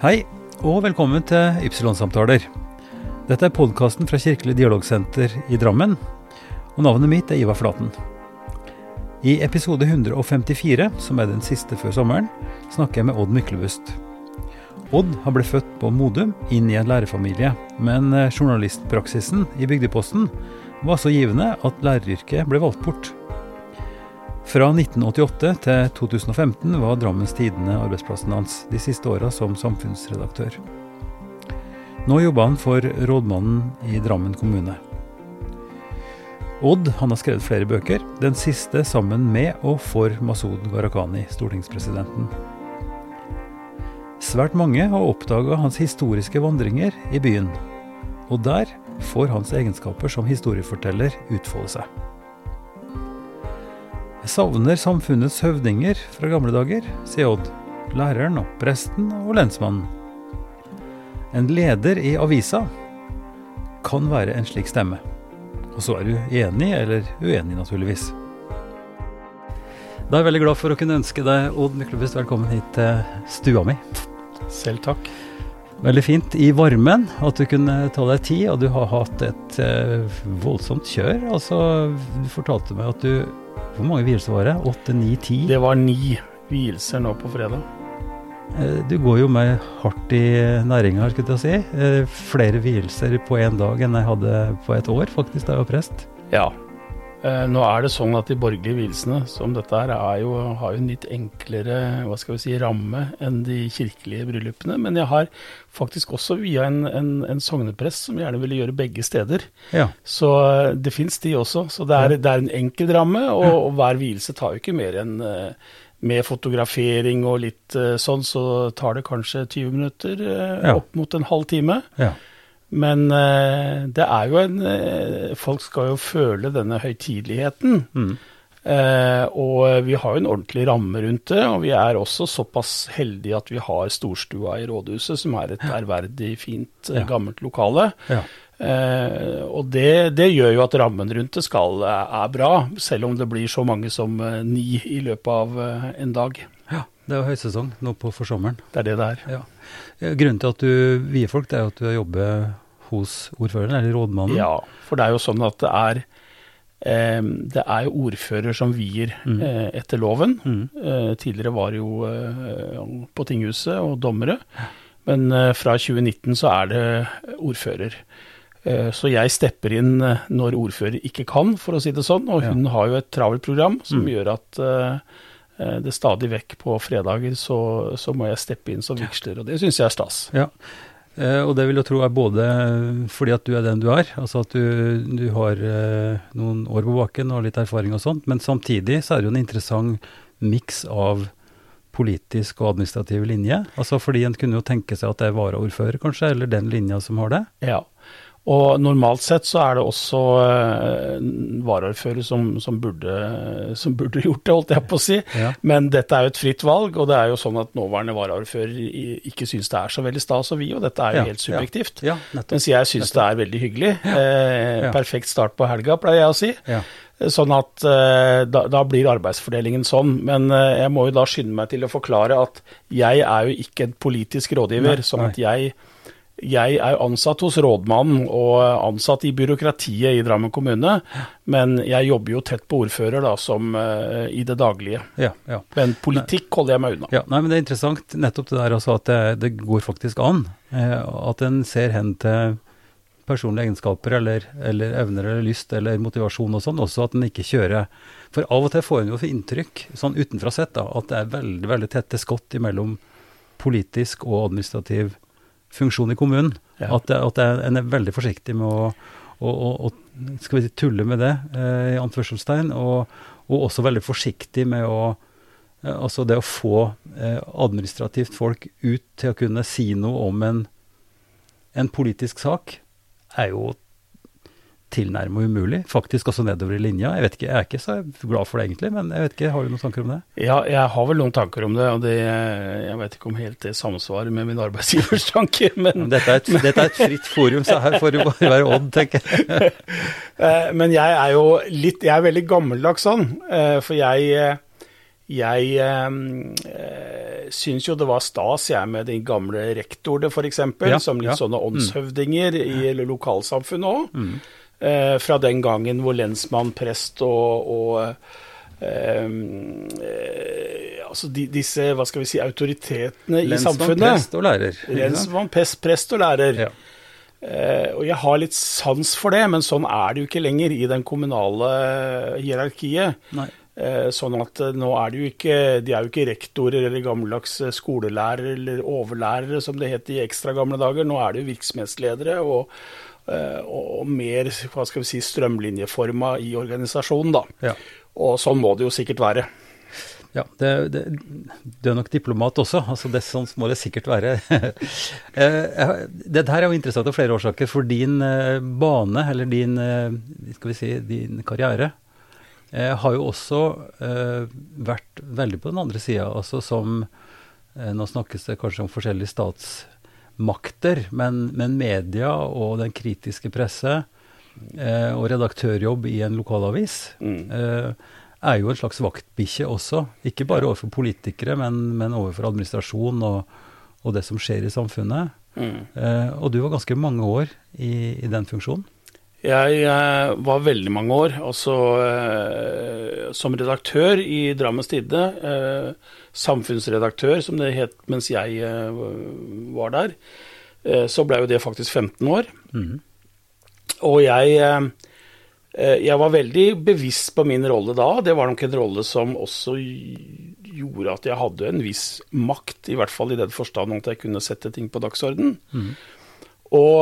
Hei, og velkommen til Ypsilon-samtaler. Dette er podkasten fra Kirkelig dialogsenter i Drammen, og navnet mitt er Ivar Flaten. I episode 154, som er den siste før sommeren, snakker jeg med Odd Myklebust. Odd har blitt født på Modum inn i en lærerfamilie, men eh, journalistpraksisen i Bygdeposten var så givende at læreryrket ble valgt bort. Fra 1988 til 2015 var Drammens Tidende arbeidsplassen hans, de siste åra som samfunnsredaktør. Nå jobber han for rådmannen i Drammen kommune. Odd han har skrevet flere bøker, den siste sammen med og for Masud Gharahkhani, stortingspresidenten. Svært mange har oppdaga hans historiske vandringer i byen, og der får hans egenskaper som historieforteller utfolde seg. Jeg savner samfunnets høvdinger fra gamle dager, sier Odd. Læreren og presten og lensmannen. En leder i avisa kan være en slik stemme. Og så er du enig eller uenig, naturligvis. Da er jeg veldig glad for å kunne ønske deg, Odd Myklebust, velkommen hit til stua mi. Selv takk. Veldig fint i varmen at du kunne ta deg tid, og du har hatt et eh, voldsomt kjør. Altså, du fortalte meg at du Hvor mange vielser var det? Åtte, ni, ti? Det var ni vielser nå på fredag. Eh, du går jo med hardt i næringa, skulle jeg si. Eh, flere vielser på én dag enn jeg hadde på et år, faktisk, da jeg var prest. Ja. Eh, nå er det sånn at de borgerlige vielsene som dette her, er jo, har jo en litt enklere hva skal vi si, ramme enn de kirkelige bryllupene. Men jeg har faktisk også via en, en, en sogneprest som gjerne ville gjøre begge steder. Ja. Så eh, det fins de også. Så det er, det er en enkel ramme, og, og hver vielse tar jo ikke mer enn eh, med fotografering og litt sånn, så tar det kanskje 20 minutter, opp mot en halv time. ja. Men eh, det er jo en eh, Folk skal jo føle denne høytideligheten. Mm. Eh, og vi har jo en ordentlig ramme rundt det. Og vi er også såpass heldige at vi har storstua i rådhuset, som er et ærverdig, fint, Ja. gammelt lokale. ja. Eh, og det, det gjør jo at rammen rundt det skal er bra, selv om det blir så mange som ni i løpet av en dag. ja. Det er jo høysesong nå på forsommeren. Det er det det er. Ja. Grunnen til at du vier folk, det er jo at du jobber hos ordføreren, eller rådmannen. Ja, for det er jo sånn at det er eh, det er jo ordfører som vier Mm. eh, etter loven. Mm. Eh, tidligere var det jo på tinghuset og dommere, men fra 2019 så er det ordfører. Så jeg stepper inn når ordfører ikke kan, for å si det sånn. Og Ja. hun har jo et travelt program som Mm. gjør at det stadig vekk på fredager så, så må jeg steppe inn som vigsler, og det syns jeg er stas. Ja, eh, og det vil jeg tro er både fordi at du er den du er, altså at du, du har eh, noen år på baken og litt erfaring og sånt, men samtidig så er det jo en interessant miks av politisk og administrativ linje. Altså fordi en kunne jo tenke seg at det er varaordfører kanskje, eller den linja som har det. Ja. Og normalt sett så er det også eh, varaordfører som, som, burde, som burde gjort det, holdt jeg på å si. Ja. Men dette er jo et fritt valg, og det er jo sånn at nåværende varaordfører ikke syns det er så veldig stas å vie, og dette er jo Ja, helt subjektivt. Ja. Mens jeg syns det er veldig hyggelig. Eh. Perfekt start på helga, pleier jeg å si. Ja. Sånn at eh, da, da blir arbeidsfordelingen sånn. Men eh, jeg må jo da skynde meg til å forklare at jeg er jo ikke en politisk rådgiver. Nei, sånn at jeg, jeg er ansatt hos rådmannen og ansatt i byråkratiet i Drammen kommune. Men jeg jobber jo tett på ordfører da, som uh, i det daglige. Ja, ja. Men politikk holder jeg meg unna. Ja, nei, men Det er interessant nettopp det der altså at det, det går faktisk an. Eh, at en ser hen til personlige egenskaper eller, eller evner eller lyst eller motivasjon og sånn, også at en ikke kjører For av og til får en jo inntrykk, sånn utenfra sett, da, at det er veldig veldig tette skott mellom politisk og administrativ funksjon i kommunen. Ja. At, at en er veldig forsiktig med å, å, å, skal vi si, tulle med det, eh, i anførselstegn, og, og også veldig forsiktig med å Eh, Altså det å få eh, administrativt folk ut til å kunne si noe om en, en politisk sak, er jo tilnærmet umulig. Faktisk også nedover i linja. Jeg vet ikke, jeg er ikke så glad for det egentlig, men jeg vet ikke, har du noen tanker om det? Ja, jeg har vel noen tanker om det, og det, jeg vet ikke om helt det samsvarer med min arbeidsgivers tanker, men Men Dette er, et, dette er et fritt forum, så her får du bare være Odd, tenker jeg. Eh, Men jeg er jo litt Jeg er veldig gammeldags sånn, eh, for jeg jeg øh, syns jo det var stas, jeg, med de gamle rektorene, f.eks., Ja, som litt ja. sånne åndshøvdinger i lokalsamfunnet òg. Eh, fra den gangen hvor lensmann, prest og, og eh, eh, Altså de, disse, hva skal vi si, autoritetene i Lensmann, samfunnet. prest og lærer. Lensmann, prest, prest og lærer. Ja. Eh, og jeg har litt sans for det, men sånn er det jo ikke lenger i den kommunale hierarkiet. Eh, sånn at eh, nå er det jo ikke De er jo ikke rektorer eller gammeldags eh, skolelærere eller overlærere, som det het i ekstra gamle dager. Nå er det jo virksomhetsledere og, og, og mer hva skal vi si, strømlinjeforma i organisasjonen, da. Ja. Og sånn må det jo sikkert være. Ja, det, det, du er nok diplomat også, altså det, sånn må det sikkert være. Eh, jeg- Dette her er jo interessant av flere årsaker, for din eh, bane, eller din, eh, skal vi si, din karriere, eh, har jo også eh, vært veldig på den andre sida, altså som eh, Nå snakkes det kanskje om forskjellige statsmakter, men, men media og den kritiske presse eh, og redaktørjobb i en lokalavis Mm. eh, er jo en slags vaktbikkje også. Ikke bare overfor politikere, men, men overfor administrasjon og, og det som skjer i samfunnet. Mm. Eh, og du var ganske mange år i, i den funksjonen. Jeg eh, var veldig mange år altså, eh, som redaktør i Drammens Tidende. Eh, samfunnsredaktør, som det het mens jeg var der. Eh, så ble jo det faktisk 15 år. Mhm. Og jeg, jeg var veldig bevisst på min rolle da. Det var nok en rolle som også gjorde at jeg hadde en viss makt, i hvert fall i den forstand at jeg kunne sette ting på dagsorden. Og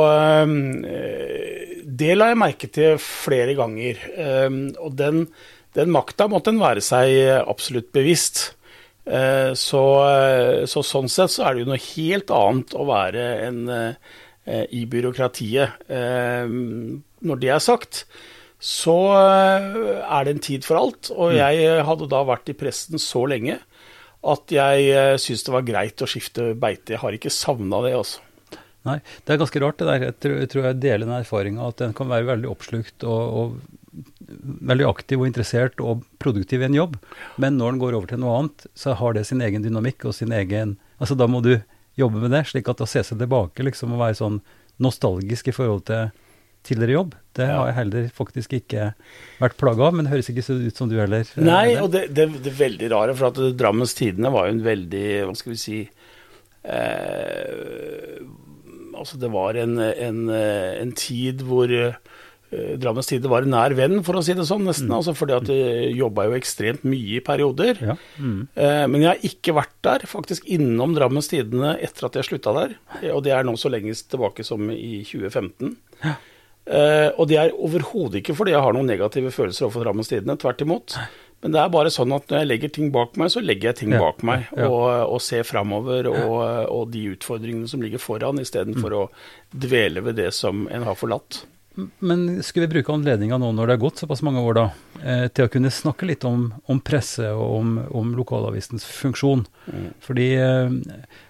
eh, det la jeg merke til flere ganger. Eh, og den, den makta måtte en være seg absolutt bevisst. Eh, så, eh, så sånn sett så er det jo noe helt annet å være en, i byråkratiet. Eh, når det er sagt, så er det en tid for alt. Og jeg hadde da vært i pressen så lenge at jeg syns det var greit å skifte beite. Jeg har ikke savna det, altså. Nei, det er ganske rart det der. Jeg tror jeg, tror jeg deler den erfaringa at en kan være veldig oppslukt og, og veldig aktiv og interessert og produktiv i en jobb, men når en går over til noe annet, så har det sin egen dynamikk og sin egen Altså da må du jobbe med det, slik at å se seg tilbake liksom og være sånn nostalgisk i forhold til tidligere jobb, det Ja. har jeg heller faktisk ikke vært plaga av, men det høres ikke så ut som du heller. eh, Nei, og det, det, det er veldig rare, for at Drammens Tidende var jo en veldig, hva skal vi si eh, Altså, det var en, en, en tid hvor eh, Drammens Tide var en nær venn, for å si det sånn, nesten. Altså, fordi at jeg jobba jo ekstremt mye i perioder. Ja. Mm. Eh, Men jeg har ikke vært der, faktisk innom Drammens Tidende etter at jeg slutta der. Eh, Og det er nå så lenge tilbake som i 2015. Ja. Og det er overhodet ikke fordi jeg har noen negative følelser overfor Drammens Tidende, tvert imot. Men det er bare sånn at når jeg legger ting bak meg, så legger jeg ting Ja, bak meg. ja. Og, og ser framover og, og de utfordringene som ligger foran, istedenfor Mm. å dvele ved det som en har forlatt. Men skulle vi bruke anledninga nå når det er gått såpass mange år, da, eh, til å kunne snakke litt om, om presse og om, om lokalavisens funksjon? Mm. Fordi eh,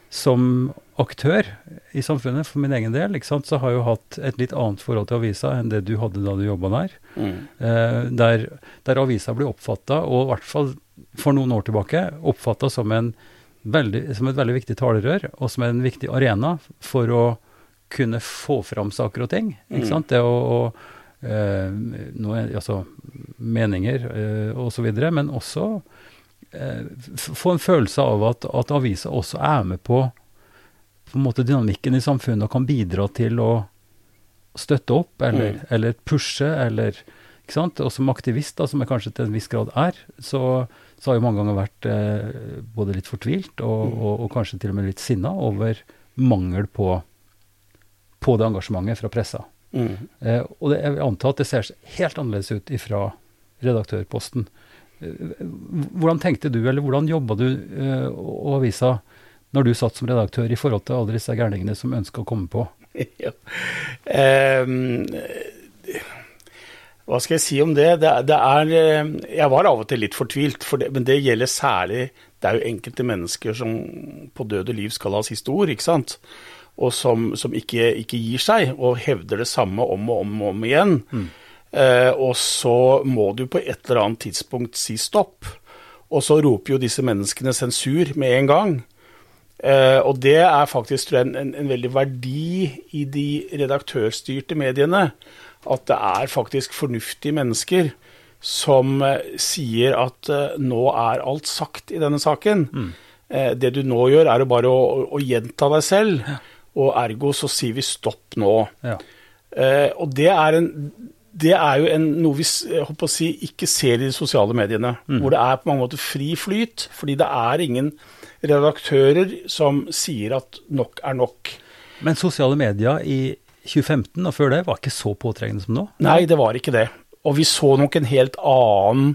som aktør i samfunnet, for min egen del, ikke sant, så har jeg jo hatt et litt annet forhold til avisa enn det du hadde da du jobba der. Mm. Eh, der, der avisa blir oppfatta, og i hvert fall for noen år tilbake, oppfatta som, som et veldig viktig talerør, og som en viktig arena for å kunne få fram saker og ting. Mm. Ikke sant? Det å, å eh, noe, altså, meninger eh, og så videre, men også eh, få en følelse av at, at avisa også er med på på en måte dynamikken i samfunnet og kan bidra til å støtte opp eller, Mm. eller pushe eller ikke sant? Og som aktivist, da, som jeg kanskje til en viss grad er, så, så har jeg mange ganger vært eh, både litt fortvilt og, Mm. og, og kanskje til og med litt sinna over mangel på, på det engasjementet fra pressa. Mm. Eh, og det, jeg anta at det ser helt annerledes ut ifra redaktørposten. Eh, hvordan tenkte du, eller hvordan jobba du eh, og avisa når du satt som redaktør i forhold til alle disse gærningene som ønsker å komme på? ja. Um, hva skal jeg si om det? Det, det er eh, Jeg var av og til litt fortvilt, for det, men det gjelder særlig Det er jo enkelte mennesker som på død og liv skal ha siste ord, ikke sant? Og som, som ikke, ikke gir seg, og hevder det samme om og om og om igjen. Eh, og så må du på et eller annet tidspunkt si stopp. Og så roper jo disse menneskene sensur med en gang. Eh, og det er faktisk tror jeg, en, en, veldig verdi i de redaktørstyrte mediene. At det er faktisk fornuftige mennesker som eh, sier at eh, nå er alt sagt i denne saken. Mm. Eh, det du nå gjør, er bare å, å, å gjenta deg selv, ja. og ergo så sier vi stopp nå. Ja. Eh, og det er en det er jo en, noe vi å si, ikke ser i de sosiale mediene. Mm. Hvor det er på mange måter fri flyt. Fordi det er ingen redaktører som sier at nok er nok. Men sosiale medier i 2015 og før det var ikke så påtrengende som nå? Nei, det var ikke det. Og vi så nok en helt annen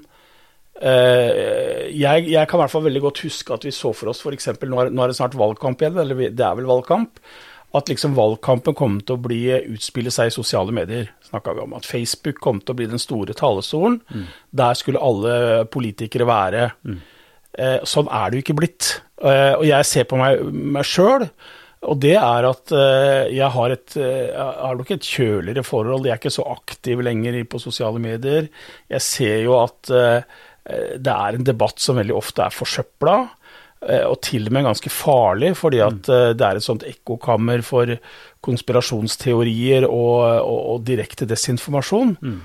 uh, jeg, jeg, kan i hvert fall veldig godt huske at vi så for oss f.eks. Nå, nå er det snart valgkamp igjen, eller det er vel valgkamp at liksom valgkampen kom til å bli, utspille seg i sosiale medier. Snakka vi om at Facebook kom til å bli den store talestolen. Mm. Der skulle alle politikere være. Mm. Eh, sånn er det jo ikke blitt. Eh, og jeg ser på meg, meg sjøl, og det er at eh, jeg har, et, eh, jeg har nok et kjøligere forhold. Jeg er ikke så aktiv lenger på sosiale medier. Jeg ser jo at det er en debatt som veldig ofte er forsøpla. Og til og med ganske farlig, fordi at det er et sånt ekkokammer for konspirasjonsteorier og, og, og direkte desinformasjon. Mm.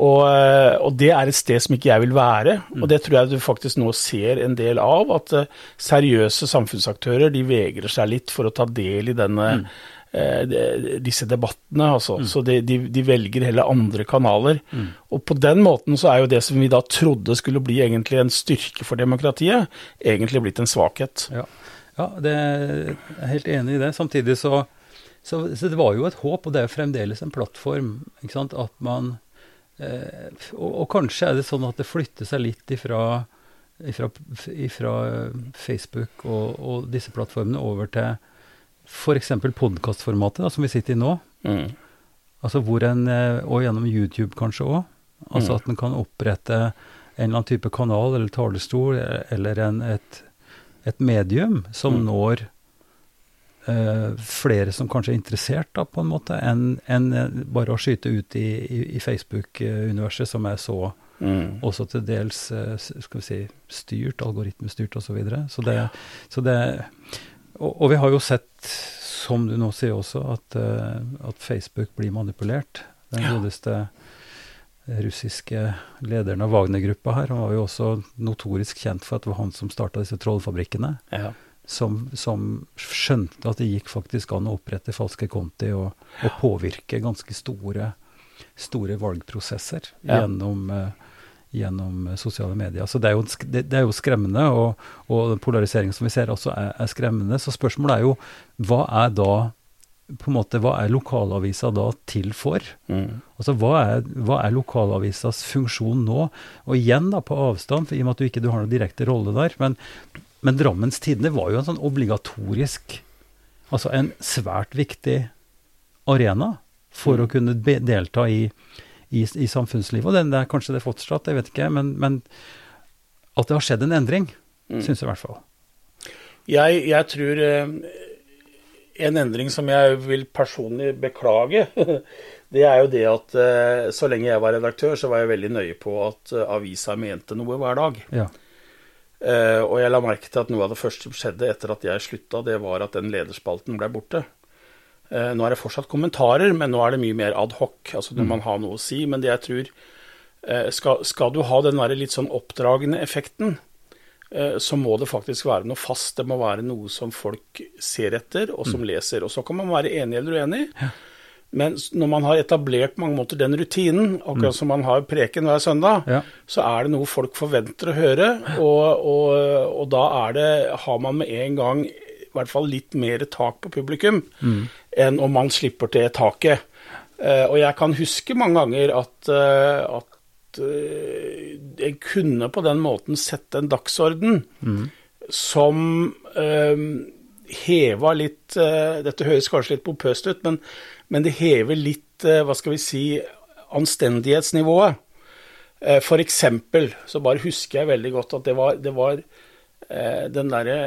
Og, eh, og, det er et sted som ikke jeg vil være. Og det tror jeg du faktisk nå ser en del av. At uh, seriøse samfunnsaktører de vegrer seg litt for å ta del i denne, mm. uh, disse debattene. Altså. Mm. Så de, de, de, velger heller andre kanaler. Mm. Og på den måten så er jo det som vi da trodde skulle bli egentlig en styrke for demokratiet, egentlig blitt en svakhet. Ja, ja det er jeg helt enig i det. Samtidig så, så, så det var jo et håp, og det er jo fremdeles en plattform. ikke sant, At man Eh, og, og, kanskje er det sånn at det flytter seg litt ifra, ifra, ifra Facebook og, og, disse plattformene over til f.eks. podkastformatet, som vi sitter i nå. Mm. Altså hvor en, eh, Og gjennom YouTube kanskje òg. Altså mm. at en kan opprette en eller annen type kanal eller talerstol eller en, et, et medium som mm. når uh, flere som kanskje er interessert, da, på en måte, enn en eh, bare å skyte ut i, i, i Facebook-universet, som er så mm. også til dels uh, skal vi si, styrt, algoritmestyrt osv. Så, videre. så det, så det og, og, vi har jo sett, som du nå sier også, at, uh, at Facebook blir manipulert. Den godeste russiske lederen av Wagner-gruppa her, han var jo også notorisk kjent for at det var han som starta disse trollfabrikkene. Ja som, som, skjønte at det gikk faktisk an å opprette falske konti og, og påvirke ganske store, store valgprosesser ja. gjennom, uh, gjennom, sosiale medier. Så det er jo, det, det er jo skremmende, og, og polariseringen som vi ser også er, er, skremmende. Så spørsmålet er jo hva er da på en måte, Hva er lokalavisa da til for? Mm. Altså, hva er, hva er, lokalavisas funksjon nå? Og igjen da på avstand, for i og med at du ikke du har noen direkte rolle der. Men men Drammens Tidende var jo en sånn obligatorisk Altså en svært viktig arena for mm. å kunne delta i, i, i samfunnslivet. Og den, det er kanskje det fortsatt, jeg vet ikke. Men, men at det har skjedd en endring, mm. syns jeg i hvert fall. Jeg, jeg tror eh, en endring som jeg vil personlig beklage, det er jo det at eh, så lenge jeg var redaktør, så var jeg veldig nøye på at eh, avisa mente noe hver dag. Ja. Uh, og jeg la merke til at noe av det første som skjedde etter at jeg slutta, det var at den lederspalten ble borte. Uh, nå er det fortsatt kommentarer, men nå er det mye mer adhoc, altså når mm. man har noe å si. Men det jeg tror uh, skal, skal, du ha den der litt sånn oppdragende effekten, så må det faktisk være noe fast. Det må være noe som folk ser etter, og som mm. leser. Og så kan man være enig eller uenig. Ja. Men når man har etablert mange måter den rutinen, akkurat mm. som man har preken hver søndag, ja. så er det noe folk forventer å høre, og, og, og, da er det, har man med en gang i hvert fall litt mer tak på publikum mm. enn om man slipper til taket. Uh, og jeg kan huske mange ganger at, uh, at uh, jeg kunne på den måten sette en dagsorden mm. som heva litt Dette høres kanskje litt pompøst ut, men men det hever litt, eh, hva skal vi si, anstendighetsnivået. Eh, for eksempel så bare husker jeg veldig godt at det var, det var eh, den derre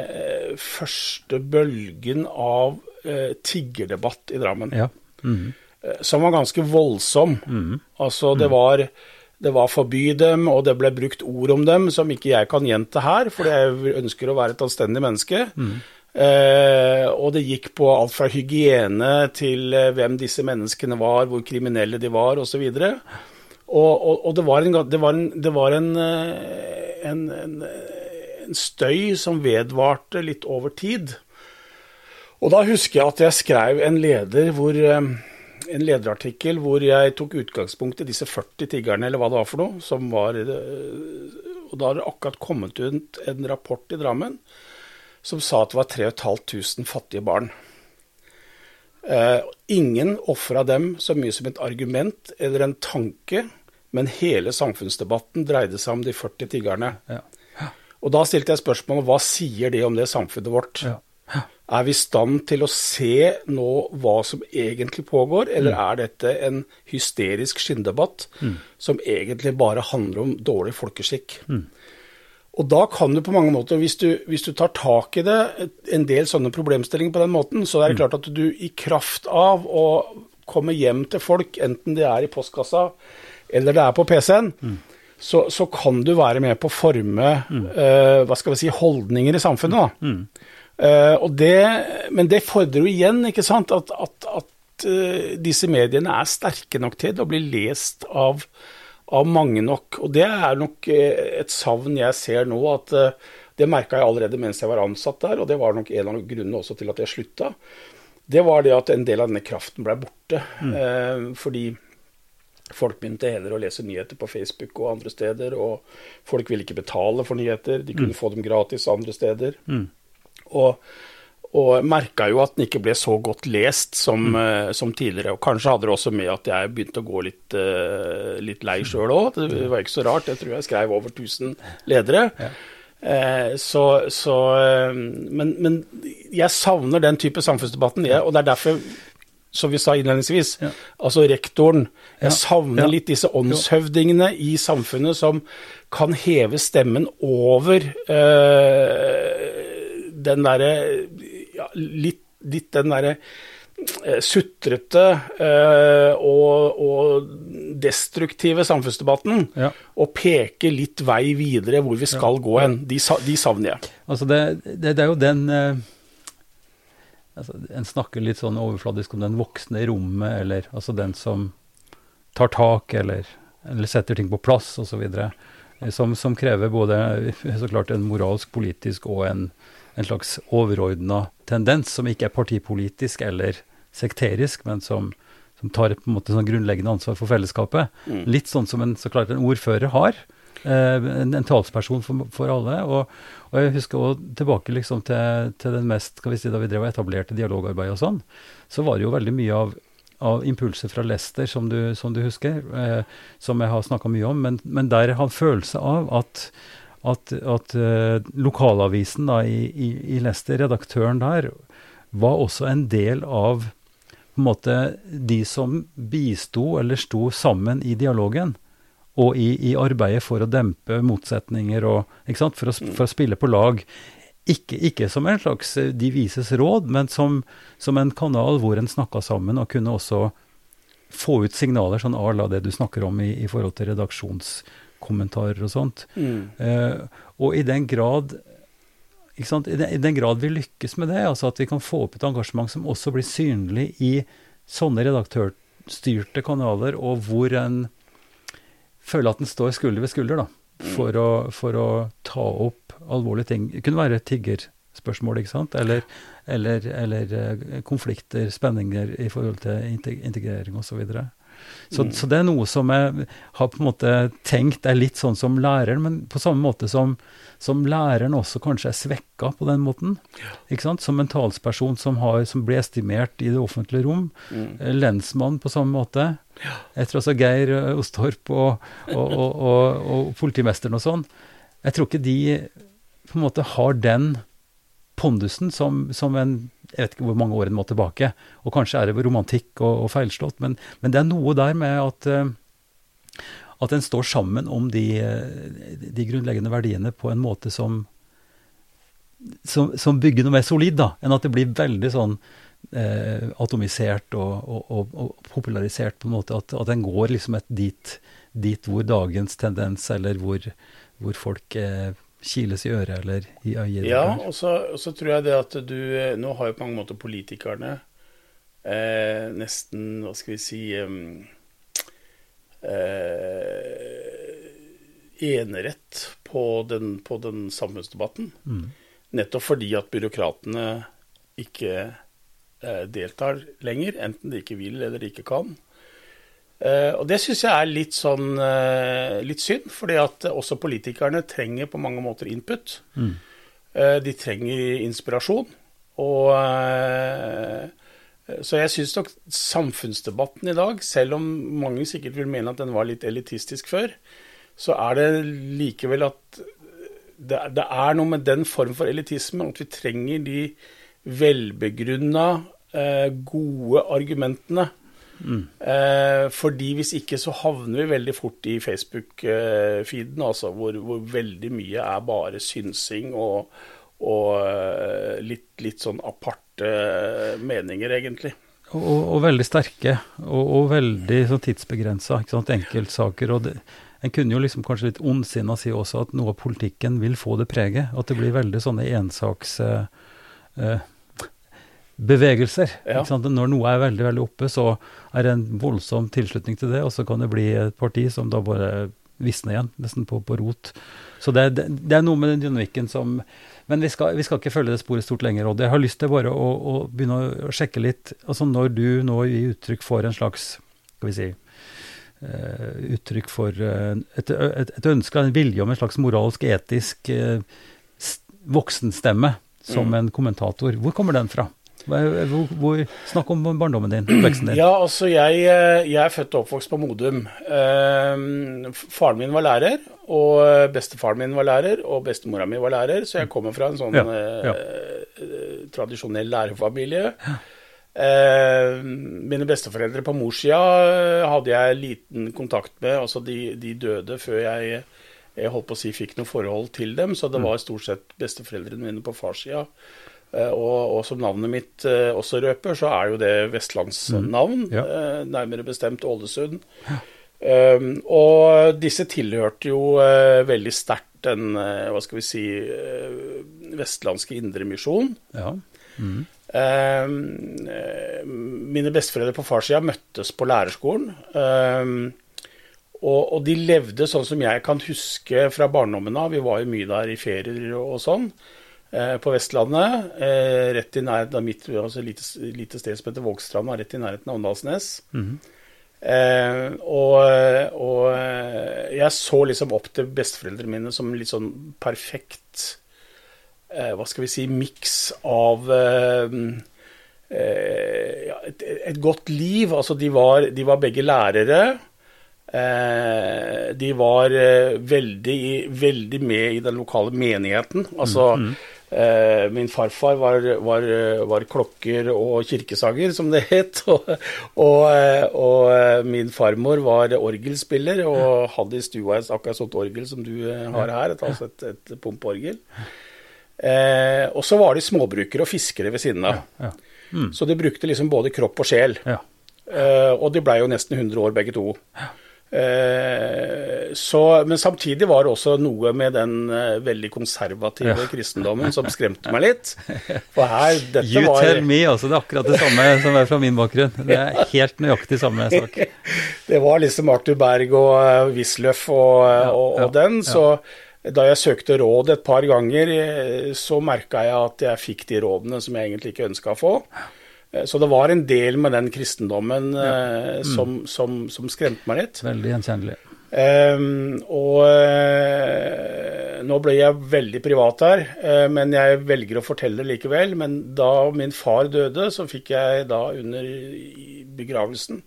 første bølgen av tiggerdebatt i Drammen. Ja. Mm -hmm. Som var ganske voldsom. Mm -hmm. Altså, det var det var forby dem, og det ble brukt ord om dem som ikke jeg kan gjenta her, fordi jeg ønsker å være et anstendig menneske. Mm. Eh, og det gikk på alt fra hygiene til eh, hvem disse menneskene var, hvor kriminelle de var, osv. Og, og, og, og det var en, det var en, det var eh, en, en, en støy som vedvarte litt over tid. Og da husker jeg at jeg skrev en leder hvor en lederartikkel hvor jeg tok utgangspunkt i disse 40 tiggerne, eller hva det var for noe. var, Og da har det akkurat kommet ut en rapport i Drammen som sa at det var 3500 fattige barn. Eh, ingen ofra dem så mye som et argument eller en tanke, men hele samfunnsdebatten dreide seg om de 40 tiggerne. Ja. Ja. Og da stilte jeg spørsmålet hva sier det om det samfunnet vårt? Ja. Er vi i stand til å se nå hva som egentlig pågår, eller mm. er dette en hysterisk skinndebatt mm. som egentlig bare handler om dårlig folkeskikk? Mm. Og da kan du på mange måter, hvis du, hvis du, tar tak i det, en del sånne problemstillinger på den måten, så er det mm. klart at du i kraft av å komme hjem til folk, enten det er i postkassa eller det er på PC-en, mm. så, så, kan du være med på å forme mm. uh, hva skal vi si, holdninger i samfunnet. Uh, det, men det fordrer jo igjen ikke sant, at, at, at uh, disse mediene er sterke nok til å bli lest av av mange nok. Og det er nok eh, et savn jeg ser nå. at eh, Det merka jeg allerede mens jeg var ansatt der, og det var nok en av grunnene også til at jeg slutta. Det var det at en del av denne kraften ble borte. Mm. Eh, fordi folk begynte heller å lese nyheter på Facebook og andre steder. Og folk ville ikke betale for nyheter. De kunne mm. få dem gratis andre steder. Mm. Og og merka jo at den ikke ble så godt lest som, mm. uh, som, tidligere. Og kanskje hadde det også med at jeg begynte å gå litt, uh, litt lei sjøl òg. Det var ikke så rart. Jeg tror jeg skrev over 1000 ledere. Ja. Uh, så, så men, men, jeg savner den type samfunnsdebatten, jeg, og det er derfor som vi sa innledningsvis, ja. altså rektoren. Jeg ja. savner litt disse åndshøvdingene i samfunnet som kan heve stemmen over den derre ja, litt, litt, den derre eh, sutrete eh, og, og, destruktive samfunnsdebatten, ja. og peke litt vei videre hvor vi skal ja. gå hen. De, de, savner jeg. Altså det, det, det er jo den eh, altså En snakker litt sånn overfladisk om den voksne i rommet, eller altså den som tar tak, eller, eller setter ting på plass, osv. Som, som krever både så klart en moralsk, politisk og en en slags overordna tendens som ikke er partipolitisk eller sekterisk, men som, som tar på en måte sånn grunnleggende ansvar for fellesskapet. Mm. Litt sånn som en, så klart en ordfører har. Eh, en, en, talsperson for, for alle. Og, og, jeg husker også tilbake liksom til, til, den mest, skal vi si, da vi drev og etablerte dialogarbeid og sånn, så var det jo veldig mye av, av impulser fra Lester, som du, som du husker, eh, som jeg har snakka mye om, men, men der jeg har en følelse av at at, at uh, lokalavisen da, i, i, i, Leicester, redaktøren der, var også en del av på en måte, de som bisto eller sto sammen i dialogen. Og i, i arbeidet for å dempe motsetninger og for å, for, å, spille på lag. Ikke, ikke, som en slags eh, de vises råd, men som, som en kanal hvor en snakka sammen og kunne også få ut signaler, sånn à la det du snakker om i, i forhold til redaksjons kommentarer og sånt. Mm. Eh, og i den grad I den, I den, grad vi lykkes med det, altså at vi kan få opp et engasjement som også blir synlig i sånne redaktørstyrte kanaler, og hvor en føler at en står skulder ved skulder, da, mm. for, å, for å ta opp alvorlige ting. Det kunne være tiggerspørsmål, ikke sant, eller, eller, eller eh, konflikter, spenninger i forhold til integrering osv. Så mm. så, det er noe som jeg har på en måte tenkt er litt sånn som læreren, men på samme måte som, som læreren også kanskje er svekka på den måten. ikke sant? Som en talsperson som, har, som blir estimert i det offentlige rom. Mm. Eh, lensmann på samme måte. Ja. tror altså Geir eh, Ostorp og, og, og, og politimesteren og sånn. Jeg tror ikke de på en måte har den pondusen som, som en jeg vet ikke hvor mange år en må tilbake. Og kanskje er det romantikk og, og feilslått, men, men, det er noe der med at, uh, at en står sammen om de, de, grunnleggende verdiene på en måte som, som, som, bygger noe mer solid, da, enn at det blir veldig sånn eh, atomisert og, og, og, popularisert, på en måte. At, at en går liksom dit, dit hvor dagens tendens, eller hvor, hvor folk uh, kiles i øret eller i øyet. Ja, og så, og så tror jeg det at du Nå har jo på mange måter politikerne eh, nesten, hva skal vi si eh, enerett på den, på den samfunnsdebatten. Mm. Nettopp fordi at byråkratene ikke eh, deltar lenger, enten de ikke vil eller de ikke kan. Eh, og det syns jeg er litt sånn eh, litt synd, fordi at også politikerne trenger på mange måter input. Mm. Eh, de trenger inspirasjon. Og så jeg syns nok samfunnsdebatten i dag, selv om mange sikkert vil mene at den var litt elitistisk før, så er det likevel at det, det er noe med den form for elitisme at vi trenger de velbegrunna, gode argumentene. Eh, fordi hvis ikke så havner vi veldig fort i Facebook-feeden, altså, hvor, hvor, veldig mye er bare synsing og, og eh, litt, litt, sånn aparte meninger, egentlig. Og, og veldig sterke, og, og veldig sånn tidsbegrensa. Enkeltsaker. og det, En kunne jo liksom kanskje litt ondsinna si også at noe av politikken vil få det preget. At det blir veldig sånne ensaks... Eh, eh bevegelser. Ja. Når noe er veldig veldig oppe, så er det en voldsom tilslutning til det, og så kan det bli et parti som da bare visner igjen, nesten på, på rot. Så det, det, det, er noe med den dynamikken som Men vi skal, vi skal, ikke følge det sporet stort lenger. Og jeg har lyst til bare å, å, begynne å sjekke litt altså Når du nå gir uttrykk for en slags Skal vi si uh, Uttrykk for uh, et, et, et, ønske, en vilje om en slags moralsk, etisk uh, voksenstemme som mm. en kommentator. Hvor kommer den fra? Hvor, hvor, snakk om barndommen din, oppveksten din. Ja, altså jeg, eh, jeg, er født og oppvokst på Modum. Eh, faren min var lærer, og bestefaren min var lærer, og bestemora mi var lærer, så jeg kommer fra en sånn ja, ja. Eh, tradisjonell lærerfamilie. Ja. Eh, mine besteforeldre på morssida hadde jeg liten kontakt med. altså De, de døde før jeg, jeg holdt på å si fikk noe forhold til dem, så det mm. var stort sett besteforeldrene mine på farssida. Eh, og, og, som navnet mitt eh, også røper, så er jo det vestlandsnavn. Mm. Ja. Eh, nærmere bestemt Ålesund. Ja. Um, og disse tilhørte jo uh, veldig sterkt den, uh, hva skal vi si, uh, vestlandske indremisjon. Ja. Mm. Um, mine besteforeldre på farssida møttes på lærerskolen. Um, og, og, de levde sånn som jeg kan huske fra barndommen av. Vi var jo mye der i ferier og, og sånn. Eh, på Vestlandet. Eh, rett i nærheten av mitt altså lite, lite sted som heter Vågstranda, rett i nærheten av Åndalsnes. Mm -hmm. eh, og, og, jeg så liksom opp til besteforeldrene mine som litt sånn perfekt eh, Hva skal vi si miks av eh, ja, et, et, godt liv. Altså, de var, de var begge lærere. de var veldig, veldig med i den lokale menigheten. Altså mm -hmm. Eh, min farfar var, var, var, klokker og kirkesanger, som det het. Og, og, og, eh, min farmor var orgelspiller og hadde i stua et akkurat sånt orgel som du eh, har her, et, altså et, et pumpeorgel. Eh, og så var de småbrukere og fiskere ved siden av. Ja, ja. Mm. Så de brukte liksom både kropp og sjel. Ja. Eh, og de blei jo nesten 100 år begge to. Ja. Eh, så, men samtidig var det også noe med den uh, veldig konservative ja. kristendommen som skremte meg litt. For her, dette you var tell me, altså. Det er akkurat det samme som er fra min bakgrunn. Det er helt nøyaktig samme sak. det var liksom Arthur Berg og uh, Wisløff og, ja, og, og den. Så da jeg søkte råd et par ganger, så merka jeg at jeg fikk de rådene som jeg egentlig ikke ønska å få. Eh, så det var en del med den kristendommen ja. Eh, mm. som, som, som, skremte meg litt. Veldig gjenkjennelig. Um, og uh, nå ble jeg veldig privat her, uh, men jeg velger å fortelle det likevel. Men da min far døde, så fikk jeg da under begravelsen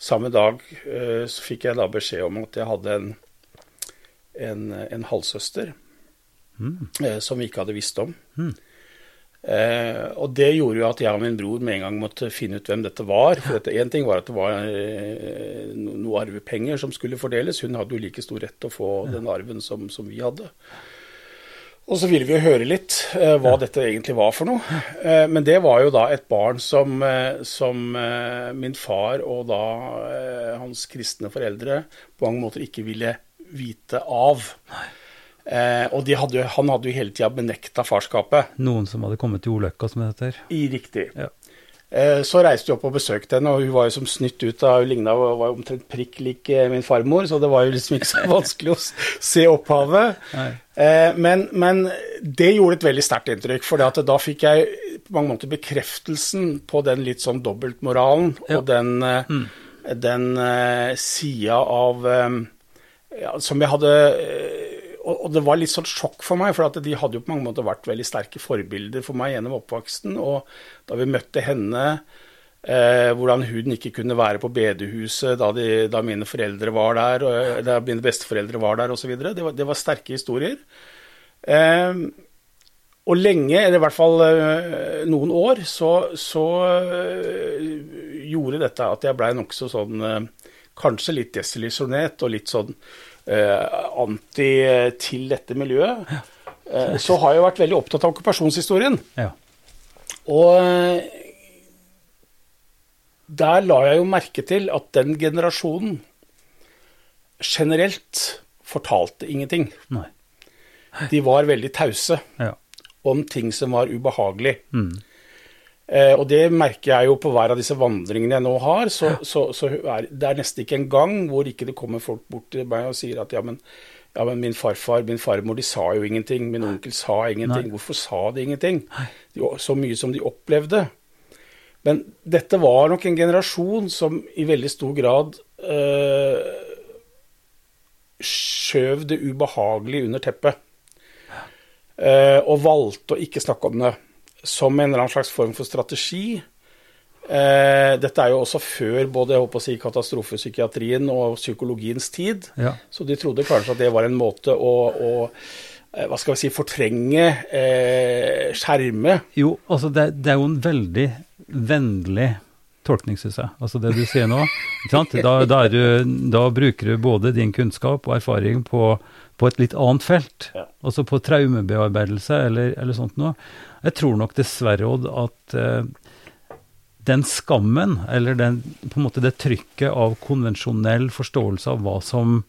samme dag uh, så fikk jeg da beskjed om at jeg hadde en, en, en halvsøster mm. som vi ikke hadde visst om. Mm. Eh, og det gjorde jo at jeg og min bror med en gang måtte finne ut hvem dette var. For Én ting var at det var eh, noe arvepenger som skulle fordeles. Hun hadde jo like stor rett til å få den arven som, som vi hadde. Og så ville vi jo høre litt eh, hva dette egentlig var for noe. Eh, men det var jo da et barn som, eh, som eh, min far og da hans kristne foreldre på mange måter ikke ville vite av. Eh, og de hadde, han hadde jo hele tida benekta farskapet. Noen som hadde kommet til ulykka, som det heter. I riktig. Ja. Eh, så reiste jeg opp og besøkte henne, og hun var jo som snytt ut av Hun ligna var jo omtrent prikk lik eh, min farmor, så det var jo liksom ikke så vanskelig å se opphavet. Eh, men, men det gjorde et veldig sterkt inntrykk, for da fikk jeg på mange måter bekreftelsen på den litt sånn dobbeltmoralen Ja. og den, mm. den eh, sida av eh, ja, Som jeg hadde eh, og, det var litt sånn sjokk for meg, for de hadde jo på mange måter vært veldig sterke forbilder for meg gjennom oppvoksten. Og da vi møtte henne, eh, hvordan hun ikke kunne være på bedehuset da, de, da mine foreldre var der, og, eh, da mine besteforeldre var der osv., det, var- det var sterke historier. Eh, og lenge, eller i hvert fall eh, noen år, så, så eh, gjorde dette at jeg blei nokså sånn Kanskje litt desillusjonert og litt sånn anti til dette miljøet. Eh, så har jeg vært veldig opptatt av okkupasjonshistorien. Ja. Og eh, der la jeg jo merke til at den generasjonen generelt fortalte ingenting. Nei. De var veldig tause Ja. om ting som var ubehagelig. Mm. Eh, og det merker jeg jo på hver av disse vandringene jeg nå har. Så, så, så er det er nesten ikke en gang hvor ikke det kommer folk bort til meg og sier at ja, men, ja, men min farfar, min farmor, de sa jo ingenting. Min onkel sa ingenting. Nei. Hvorfor sa de ingenting? De, så mye som de opplevde. Men dette var nok en generasjon som i veldig stor grad eh, skjøv det ubehagelige under teppet. Eh, og valgte å ikke snakke om det som en eller annen slags form for strategi. Eh, dette er jo også før både jeg håper å si, katastrofepsykiatrien og psykologiens tid. Ja. Så de trodde kanskje at det var en måte å, å eh, hva skal vi si, fortrenge, eh, skjerme. Jo, altså det, det er jo en veldig vennlig tolkning, syns jeg. Altså det du sier nå. Ikke sant? Da, da, du, da bruker du både din kunnskap og erfaring på, på et litt annet felt. Ja. Altså på traumebearbeidelse eller, eller sånt noe. Jeg tror nok dessverre, Odd, at eh, den skammen, eller den, på en måte det trykket av konvensjonell forståelse av hva som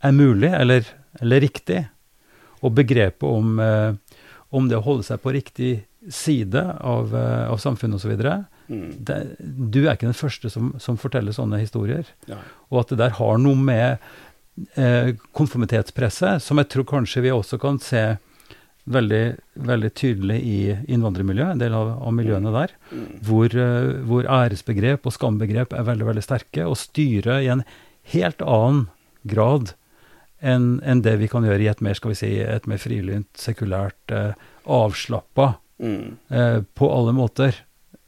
er mulig eller, eller riktig, og begrepet om, eh, om det å holde seg på riktig side av, eh, av samfunnet osv. Mm. det- Du er ikke den første som, som forteller sånne historier. Ja. Og at det der har noe med eh, konformitetspresset, som jeg tror kanskje vi også kan se veldig, veldig tydelig i innvandrermiljøet, en del av, av miljøene der, Mm. hvor, eh, hvor æresbegrep og skambegrep er veldig, veldig sterke, og styrer i en helt annen grad enn en det vi kan gjøre i et mer, skal vi si, et mer frilynt, sekulært, eh, avslappa, Mm. eh, på alle måter,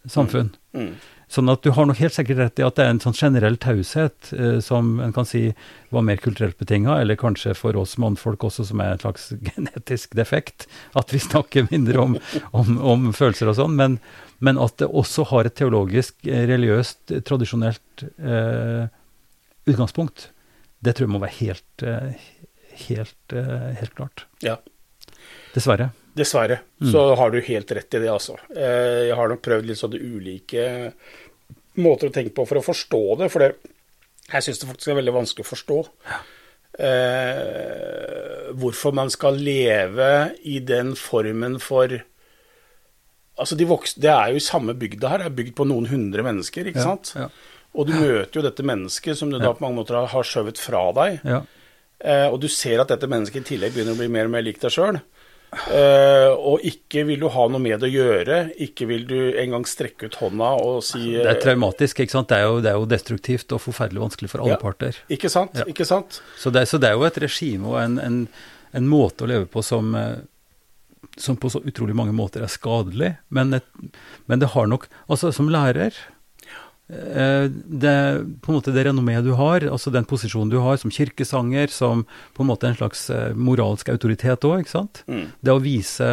samfunn. Mm. Sånn at du har nok helt sikkert rett i at det er en sånn generell taushet eh, som en kan si var mer kulturelt betinga, eller kanskje for oss mannfolk også som er en slags genetisk defekt, at vi snakker mindre om, om, om følelser og sånn, men, men at det også har et teologisk, eh, religiøst, eh, tradisjonelt eh, utgangspunkt. Det tror jeg må være helt, helt, helt klart. Ja. Dessverre. Dessverre. Mm. Så har du helt rett i det, altså. Eh, Jeg har nok prøvd litt sånne ulike måter å tenke på for å forstå det. For det, jeg syns det faktisk er veldig vanskelig å forstå. Eh, hvorfor man skal leve i den formen for Altså, de voksne, Det er jo i samme bygda her. Det er bygd på noen hundre mennesker, ikke Ja, sant? ja. Og du møter jo dette mennesket som du da på mange måter har skjøvet fra deg. Ja. Eh, og du ser at dette mennesket i tillegg begynner å bli mer og mer lik deg sjøl. Eh, og ikke vil du ha noe med det å gjøre. Ikke vil du engang strekke ut hånda og si Det er traumatisk, ikke sant. Det er jo, det er jo destruktivt og forferdelig vanskelig for alle Ja. parter. Ikke sant? Ja. Ikke sant? Så det, så det er jo et regime og en, en, en måte å leve på som, eh, som på så utrolig mange måter er skadelig. Men, et, men det har nok Altså, som lærer eh, det, på en måte det renommeet du har, altså den posisjonen du har som kirkesanger, som på en måte en slags eh, moralsk autoritet òg, ikke sant. Mm. Det å vise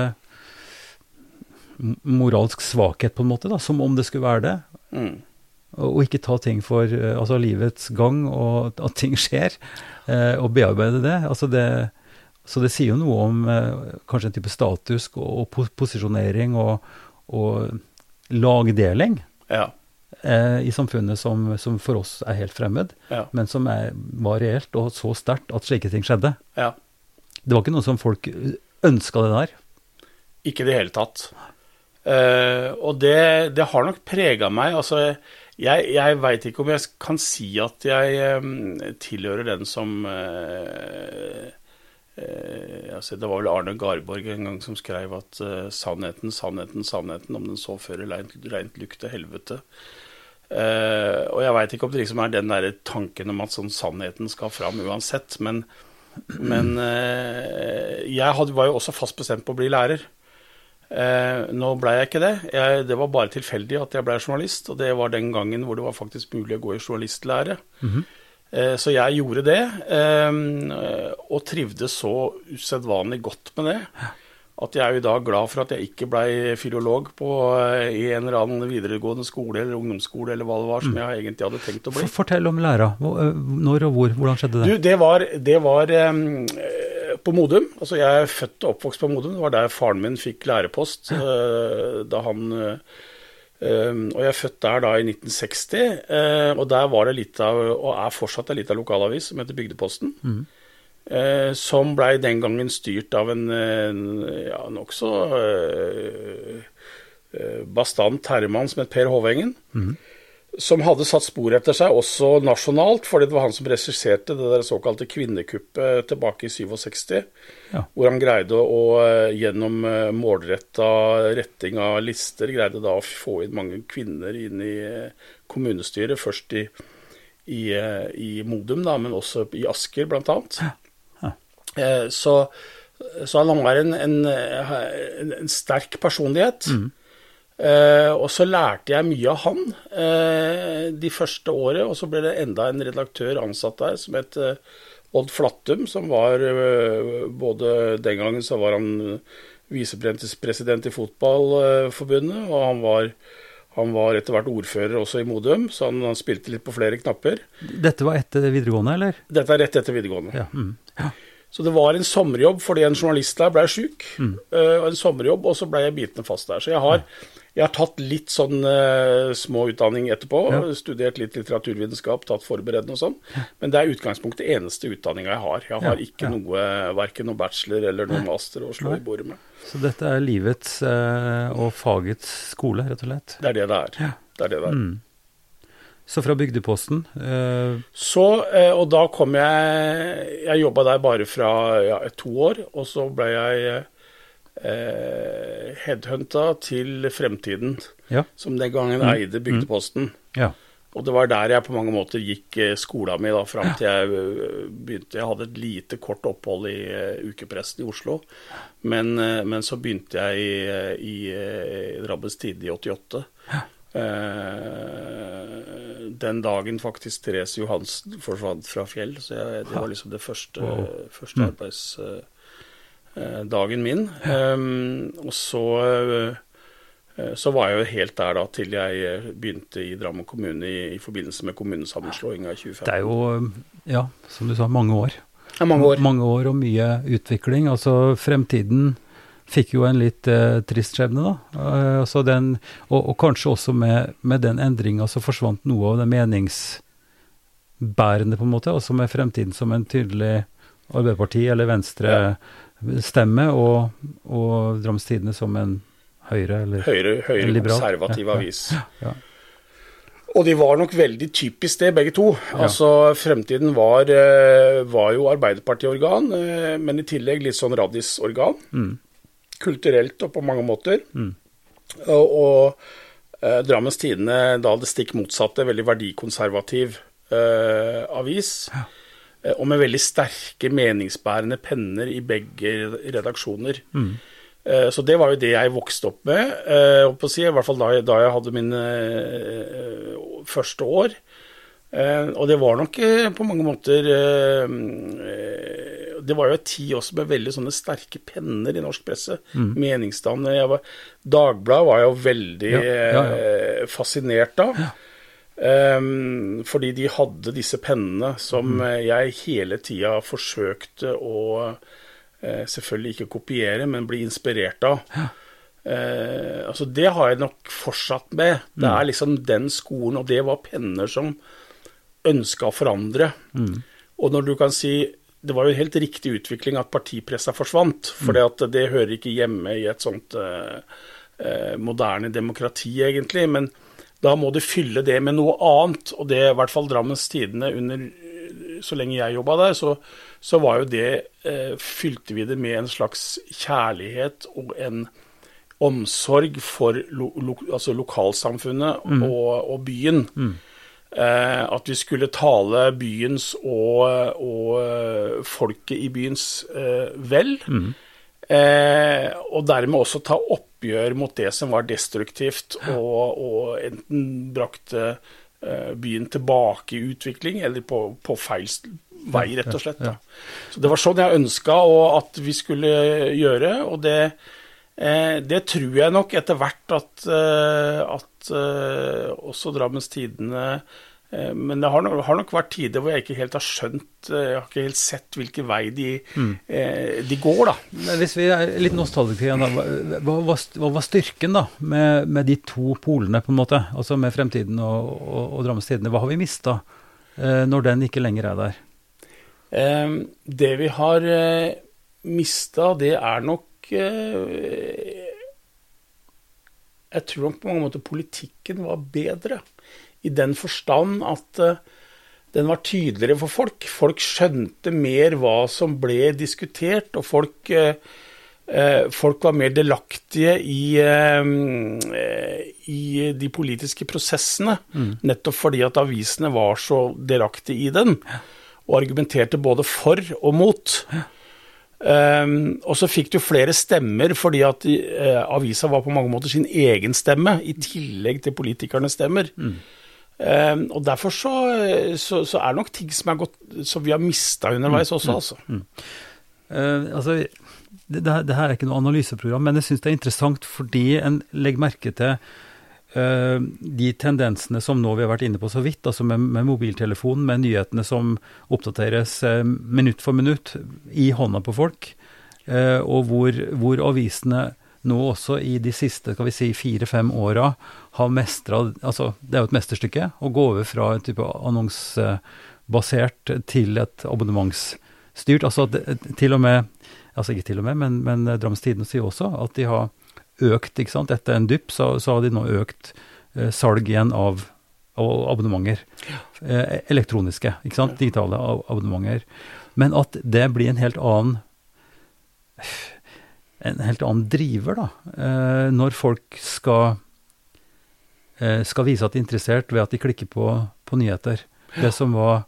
moralsk svakhet, på en måte, da, som om det skulle være det. Mm. Og, og ikke ta ting for eh, altså livets gang, og at ting skjer, eh, og bearbeide det. Altså det. Så det sier jo noe om eh, kanskje en type status og, og posisjonering og, og lagdeling. Ja. Eh, i samfunnet som, som, for oss er helt fremmed, Ja. men som er, var reelt og så sterkt at slike ting skjedde. ja. Det var ikke noe som folk ønska det der. Ikke i det hele tatt. Uh, og det, det har nok prega meg. Altså, jeg, jeg veit ikke om jeg kan si at jeg um, tilhører den som uh, uh, altså, Det var vel Arne Garborg en gang som skrev at eh, sannheten, sannheten, sannheten, om den så fører reint, reint lukt til helvete. Eh, og jeg veit ikke om det liksom er den der tanken om at sånn sannheten skal fram uansett, men, men uh, jeg hadde, var jo også fast bestemt på å bli lærer. Uh, nå ble jeg ikke det. Jeg, det var bare tilfeldig at jeg ble journalist, og det var den gangen hvor det var faktisk mulig å gå i journalistlære. eh, så jeg gjorde det, og trivdes så usedvanlig godt med det. At jeg er i dag glad for at jeg ikke blei filolog på, eh, i en eller annen videregående skole eller ungdomsskole eller hva det var, som jeg egentlig hadde tenkt å bli. For, fortell om læra. Eh, Når og hvor? Hvordan skjedde det? Du, det var, det var um, på Modum. Altså, jeg er født og oppvokst på Modum. Det var der faren min fikk lærepost. uh, da han eh, Og jeg er født der da i 1960. uh, og der var det litt av, og er fortsatt en liten lokalavis som heter Bygdeposten. Eh, som blei den gangen styrt av en, en ja, nokså eh, eh, bastant herremann som het Per Hovengen som hadde satt spor etter seg også nasjonalt, fordi det var han som regisserte det der såkalte kvinnekuppet tilbake i 67. Ja. Hvor han greide å, eh, gjennom eh, målretta retting av lister, greide da å få inn mange kvinner inn i kommunestyret. Først i, i, i Modum, da, men også i Asker, blant annet. Ja. Eh, Så, så han har en, en, en, sterk personlighet. Eh, og så lærte jeg mye av han eh, de første året, og så ble det enda en redaktør ansatt der som het eh, Odd Flattum, som var eh, både Den gangen så var han visepresident i Fotballforbundet, og han var, han var etter hvert ordfører også i Modum, så han, han spilte litt på flere knapper. Dette var etter videregående, eller? Dette er rett etter videregående. Ja. Mm. ja. Så det var en sommerjobb fordi en journalist der ble sjuk. Mm. eh, og en sommerjobb, og så ble jeg bitende fast der. Så jeg har, jeg har tatt litt sånn uh, små utdanning etterpå. Ja. Studert litt litteraturvitenskap, tatt forberedende og sånn. Men det er utgangspunktet eneste utdanninga jeg har. Jeg har Ja, ikke noe, verken noe bachelor eller noe master å slå i bordet med. Så dette er livets uh, og fagets skole, rett og slett. Det er det det er. Ja. Det er det det er. Mm. Så fra Bygdeposten eh, Så, eh, og da kom jeg Jeg jobba der bare fra ja, to år, og så ble jeg eh, headhunta til Fremtiden, Ja. som den gangen Mm. eide Bygdeposten. Ja. Og det var der jeg på mange måter gikk eh, skola mi da, fram til jeg eh, begynte Jeg hadde et lite kort opphold i uh, ukepressen i Oslo, men, uh, men så begynte jeg i, i, i, eh, Tide i 88. Eh, den dagen faktisk Therese Johansen forsvant fra Fjell, så jeg, det var liksom det første, Wow. første arbeidsdagen min. Um, og så eh, så var jeg jo helt der da til jeg eh, begynte i Drammen kommune i, i forbindelse med kommunesammenslåinga i 2015. Det er jo, ja, som du sa, mange år. Er mange år. Mange år og mye utvikling. Altså, fremtiden fikk jo en litt eh, trist skjebne, da. Eh, den, og, og kanskje også med, med den endringa så forsvant noe av det meningsbærende, på en måte, også med fremtiden som en tydelig Arbeiderparti- eller Venstre-stemme, og, og Drammens Tidende som en Høyre- eller Høyre, høyre Liberal. konservativ Ja, ja. avis. ja. Og de var nok veldig typisk det, begge to. Ja. Altså, Fremtiden var, eh, var jo Arbeiderparti-organ, eh, men i tillegg litt sånn Radis-organ. Mm. Kulturelt og på mange måter. Mm. Og, og eh, Drammens Tidende da det stikk motsatte, veldig verdikonservativ eh, avis. Ja. og med veldig sterke meningsbærende penner i begge redaksjoner. Mm. Eh, Så det var jo det jeg vokste opp med, eh, å si, i hvert fall da jeg, da jeg hadde mine eh, første år. Eh, og det var nok eh, på mange måter eh, eh, Det var jo en tid også med veldig sånne sterke penner i norsk presse. Mm. Meningsdannende. Var- Dagbladet var jeg jo veldig Ja, ja, ja. eh, fascinert av. Um, fordi de hadde disse pennene som Mm. jeg hele tida forsøkte å eh, selvfølgelig ikke kopiere, men bli inspirert av. Uh, altså Det har jeg nok fortsatt med. Det Mm. er liksom den skolen, og det var penner som ønska å forandre. Mm. Og når du kan si Det var jo en helt riktig utvikling at partipressa forsvant, for Mm. det hører ikke hjemme i et sånt eh, eh, moderne demokrati, egentlig. Men da må du fylle det med noe annet, og det i hvert fall Drammens Tidende under så lenge jeg jobba der, så, så var jo det eh, Fylte vi det med en slags kjærlighet og en omsorg for lo, lo, altså lokalsamfunnet og, og byen. Eh, at vi skulle tale byens og, og eh, folket i byens eh, vel. Eh, og dermed også ta oppgjør mot det som var destruktivt, og, og enten brakte eh, byen tilbake i utvikling, eller på, på feil vei, rett og slett. Da. Så Det var sånn jeg ønska at vi skulle gjøre, og det, eh, det tror jeg nok etter hvert at, eh, at eh, også Drammens Tidende eh, men det har nok, har nok vært tider hvor jeg ikke helt har skjønt eh, Jeg har ikke helt sett hvilken vei de, eh, de går, da. Hvis vi er litt nostalgiske igjen, da, hva, hva, var hva var styrken da, med, med de to polene, på en måte? Altså med Fremtiden og, og, og Drammens Tidende. Hva har vi mista eh, når den ikke lenger er der? Eh, det vi har eh, mista, det er nok eh, Jeg tror nok på mange måter politikken var bedre. I den forstand at eh, den var tydeligere for folk. Folk skjønte mer hva som ble diskutert, og folk, eh, folk var mer delaktige i, i de politiske prosessene. Nettopp fordi at avisene var så delaktige i den, og argumenterte både for og mot. Um, og så fikk du flere stemmer fordi at uh, avisa var på mange måter sin egen stemme, i tillegg til politikernes stemmer. Um, og derfor så, så, så er det nok ting som, er gått, som vi har mista underveis også, altså. Eh, altså, det, det, her- er ikke noe analyseprogram, men jeg syns det er interessant fordi en legger merke til eh, de tendensene som nå vi har vært inne på så vidt, altså med, med mobiltelefonen, med nyhetene som oppdateres eh, minutt for minutt i hånda på folk, eh, og hvor, hvor avisene nå også i de siste skal vi si, fire-fem åra har mestra altså Det er jo et mesterstykke å gå over fra en type annonsebasert til et abonnementsstyrt. altså til og med altså ikke til og med, men, men Drammens Tidende sier også at de har økt, ikke sant. Etter en dypp så, så har de nå økt eh, salg igjen av, av abonnementer. Eh, elektroniske, ikke sant. Digitale ab- abonnementer. Men at det blir en helt annen en helt annen driver, da. Eh, når folk skal eh, skal vise at de er interessert ved at de klikker på, på nyheter. Det som var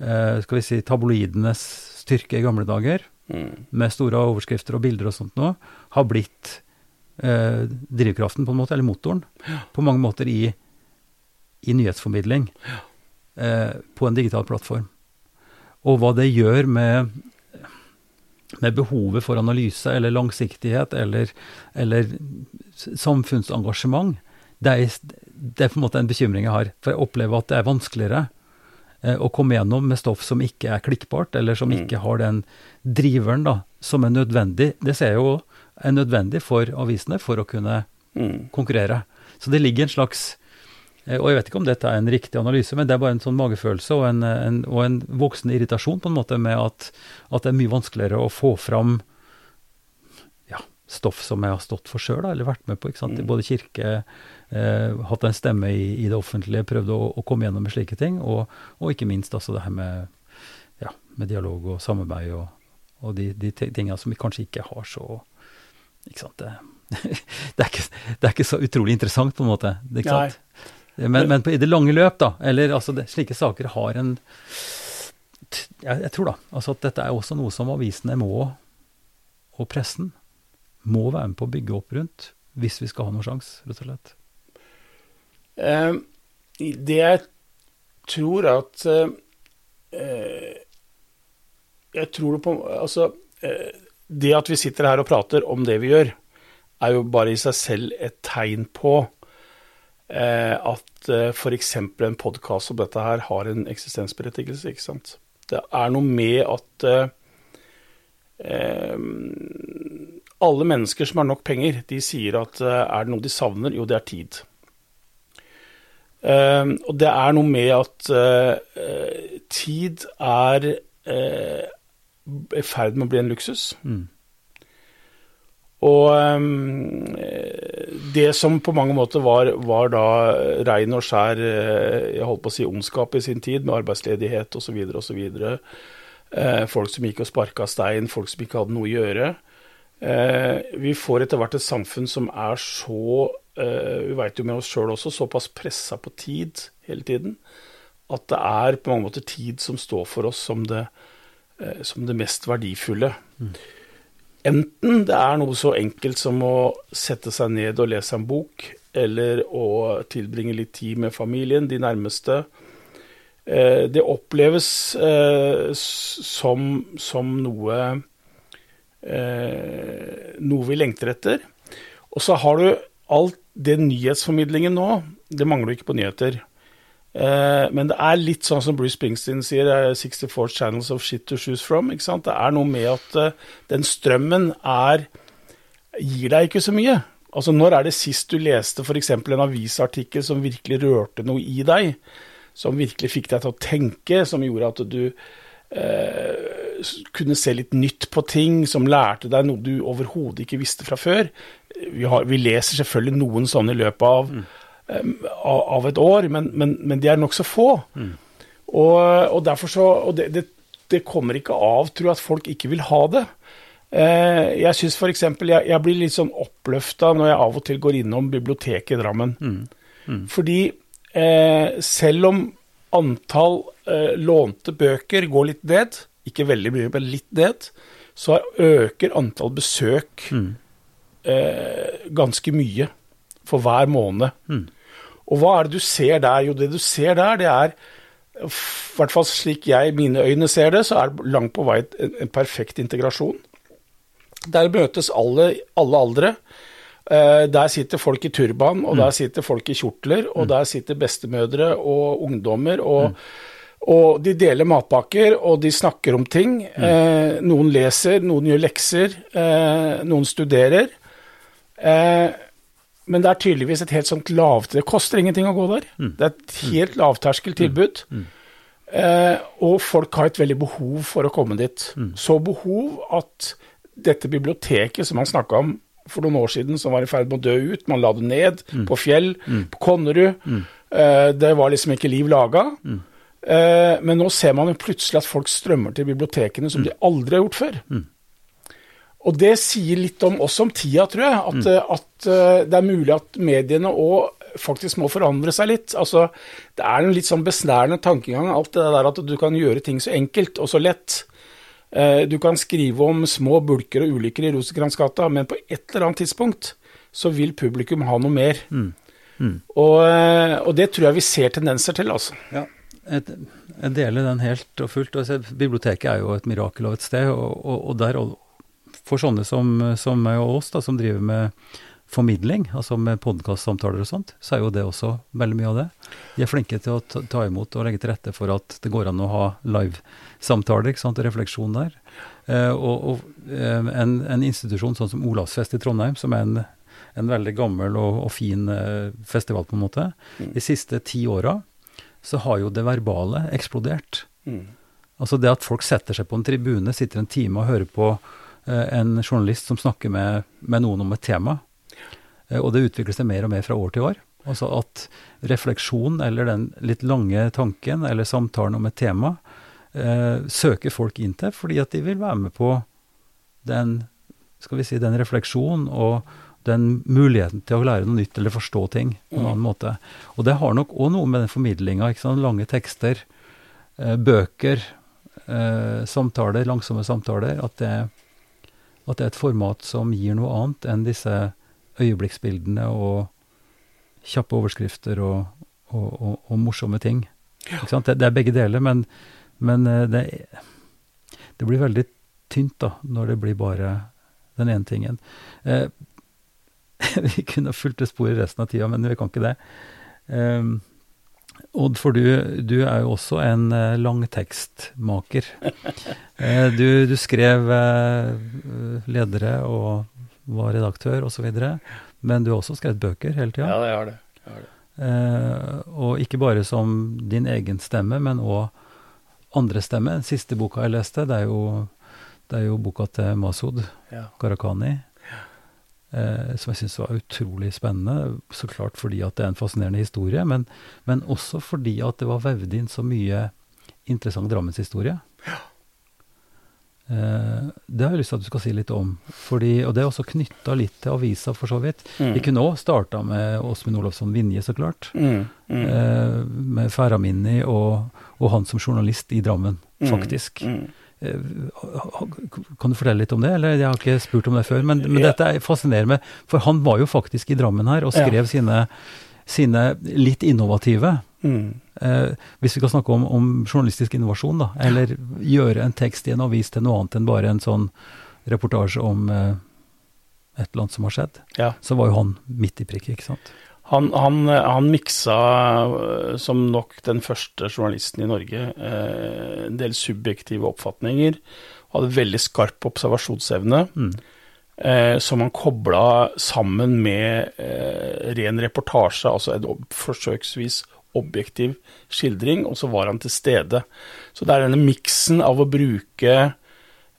eh, skal vi si, tabloidenes styrke i gamle dager, Mm. med store overskrifter og bilder og sånt nå, har blitt eh, drivkraften, på en måte, eller motoren, på mange måter i, i nyhetsformidling eh, på en digital plattform. Og hva det gjør med, med behovet for analyse eller langsiktighet eller, eller samfunnsengasjement, det er, det er på en måte en bekymring jeg har. For jeg opplever at det er vanskeligere eh, å komme gjennom med stoff som ikke er klikkbart, eller som Mm. ikke har den driveren da, som er nødvendig. Det ser jeg jo er nødvendig for avisene for å kunne Mm. konkurrere. Så det ligger en slags eh, Og jeg vet ikke om dette er en riktig analyse, men det er bare en sånn magefølelse og en, en, og en voksende irritasjon på en måte med at, at det er mye vanskeligere å få fram ja, stoff som jeg har stått for sjøl, eller vært med på. ikke sant? Mm. både kirke, eh, hatt en stemme i, i det offentlige, prøvd å, å komme gjennom med slike ting. Og, og ikke minst altså det her med, ja, med dialog og samarbeid og, og de, de tinga som vi kanskje ikke har så Ikke sant. Det, det, er ikke, det er ikke så utrolig interessant, på en måte. Ikke sant? Men, men på, i det lange løp, da, eller altså det, slike saker har en jeg, jeg tror da, altså at dette er også noe som avisene må, og pressen, må være med på å bygge opp rundt, hvis vi skal ha noen sjanse, rett og slett. Eh, det jeg tror at eh, Jeg tror det på Altså, eh, det at vi sitter her og prater om det vi gjør, er jo bare i seg selv et tegn på eh, at eh, f.eks. en podkast som dette her har en eksistensberettigelse, ikke sant. Det er noe med at eh, eh, alle mennesker som har nok penger, de sier at eh, er det noe de savner? Jo, det er tid. Uh, og det er noe med at tid er i ferd med å bli en luksus. Mm. Og um, det som på mange måter var, var da rein og skjær jeg holdt på å si ondskap i sin tid, med arbeidsledighet osv., osv. Uh, folk som gikk og sparka stein, folk som ikke hadde noe å gjøre. Uh, vi får etter hvert et samfunn som er så uh, Vi veit jo med oss sjøl også, såpass pressa på tid hele tiden at det er på mange måter tid som står for oss som det, som det mest verdifulle. Mm. Enten det er noe så enkelt som å sette seg ned og lese en bok, eller å tilbringe litt tid med familien, de nærmeste. Det oppleves som, som noe noe vi lengter etter. Og så har du alt det nyhetsformidlingen nå. Det mangler ikke på nyheter. Eh, men det er litt sånn som Bruce Springsteen sier, 64 channels of shit to choose from. ikke sant? Det er noe med at uh, den strømmen er gir deg ikke så mye. Altså, Når er det sist du leste f.eks. en avisartikkel som virkelig rørte noe i deg? Som virkelig fikk deg til å tenke, som gjorde at du eh, kunne se litt nytt på ting, som lærte deg noe du overhodet ikke visste fra før. Vi, har, vi leser selvfølgelig noen sånne i løpet av mm av et år, men, men, men de er nokså få. Mm. Og, og, derfor så Og det, det, det, kommer ikke av, tror jeg, at folk ikke vil ha det. Eh, jeg syns f.eks. Jeg, jeg blir litt sånn oppløfta når jeg av og til går innom biblioteket i Drammen. Mm. Mm. Fordi eh, selv om antall eh, lånte bøker går litt ned, ikke veldig mye, men litt ned, så øker antall besøk mm. eh, ganske mye for hver måned. Mm. Og hva er det du ser der? Jo, det du ser der, det er i hvert fall slik jeg, mine øyne ser det, så er det langt på vei en, en perfekt integrasjon. Der møtes alle, alle aldre. Uh, der sitter folk i turban, og mm. der sitter folk i kjortler, og mm. der sitter bestemødre og ungdommer. og mm. Og de deler matpakker, og de snakker om ting. Mm. Eh, noen leser, noen gjør lekser, eh, noen studerer. Eh, men det er tydeligvis et helt sånt lavt Det koster ingenting å gå der. Mm. Det er et mm. helt lavterskeltilbud. Mm. mm. Eh, og folk har et veldig behov for å komme dit. Mm. Så behov at dette biblioteket som man snakka om for noen år siden, som var i ferd med å dø ut, man la det ned mm. på Fjell, på Konnerud. Eh, det var liksom ikke liv laga. Eh, men nå ser man jo plutselig at folk strømmer til bibliotekene som de aldri har gjort før. Og det sier litt om oss om tida, tror jeg. At, mm. at eh, det er mulig at mediene òg faktisk må forandre seg litt. Altså, det er en litt sånn besnærende tankegang, alt det der at du kan gjøre ting så enkelt og så lett. Eh, du kan skrive om små bulker og ulykker i Rosenkrantz-gata, men på et eller annet tidspunkt så vil publikum ha noe mer. Mm. Mm. Og, eh, og, det tror jeg vi ser tendenser til, altså. Ja, jeg deler den helt og fullt. Biblioteket er jo et mirakel av et sted, og, og, og der for sånne som, som meg og oss, da, som driver med formidling, altså med podkastsamtaler og sånt, så er jo det også veldig mye av det. De er flinke til å ta, ta imot og legge til rette for at det går an å ha livesamtaler og refleksjon der. Eh, og, og eh, en, en, institusjon sånn som Olavsfest i Trondheim, som er en, en veldig gammel og, og fin eh, festival, på en måte, mm. de siste ti åra så har jo det verbale eksplodert. Mm. Altså det at folk setter seg på en tribune, sitter en time og hører på en journalist som snakker med, med noen om et tema. Eh, og det utvikler seg mer og mer fra år til år. Altså at refleksjon, eller den litt lange tanken, eller samtalen om et tema, eh, søker folk inn til fordi at de vil være med på den, skal vi si, den refleksjonen og den muligheten til å lære noe nytt eller forstå ting på en mm. annen måte. Og det har nok òg noe med den formidlinga. Lange tekster, eh, bøker, eh, samtaler, langsomme samtaler. At det, at det er et format som gir noe annet enn disse øyeblikksbildene og kjappe overskrifter og, og, og, og morsomme ting. Ja. Det, det, er begge deler, men, men eh, det, det, blir veldig tynt da, når det blir bare den ene tingen. Eh, vi kunne fulgt det sporet resten av tida, men vi kan ikke det. Um, Odd, for du, du, er jo også en uh, langtekstmaker. uh, du, du, skrev uh, ledere og var redaktør osv. Men du har også skrevet bøker hele tida. Ja, jeg har det. Jeg har det. Eh, og ikke bare som din egen stemme, men òg andre stemme. Den siste boka jeg leste, det er jo, det er jo boka til Masud Ja. Gharahkhani. Eh, som jeg syns var utrolig spennende. Så klart fordi at det er en fascinerende historie, men, men også fordi at det var vevd inn så mye interessant drammenshistorie. Eh, det har jeg lyst til at du skal si litt om. Fordi, og det er også knytta litt til avisa, for så vidt. Mm. Vi kunne òg starta med Åsmund Olofsson Vinje, så klart. Mm. Mm. Eh, med Færaminni og, og han som journalist i Drammen, Mm. faktisk. Eh, Kan du fortelle litt om det? Eller Jeg har ikke spurt om det før, men, men Ja. dette fascinerer meg, For han var jo faktisk i Drammen her og Ja. skrev sine, sine litt innovative Mm. eh, Hvis vi kan snakke om, om journalistisk innovasjon, da. Eller gjøre en tekst i en avis til noe annet enn bare en sånn reportasje om eh, et eller annet som har skjedd. Ja. Så var jo han midt i prikket, ikke sant. Han, han, han miksa, øh, som nok den første journalisten i Norge, øh, en del subjektive oppfatninger. Hadde veldig skarp observasjonsevne, Mm. eh, som han kobla sammen med eh, ren reportasje, altså en forsøksvis objektiv skildring, og så var han til stede. Så det er denne miksen av å bruke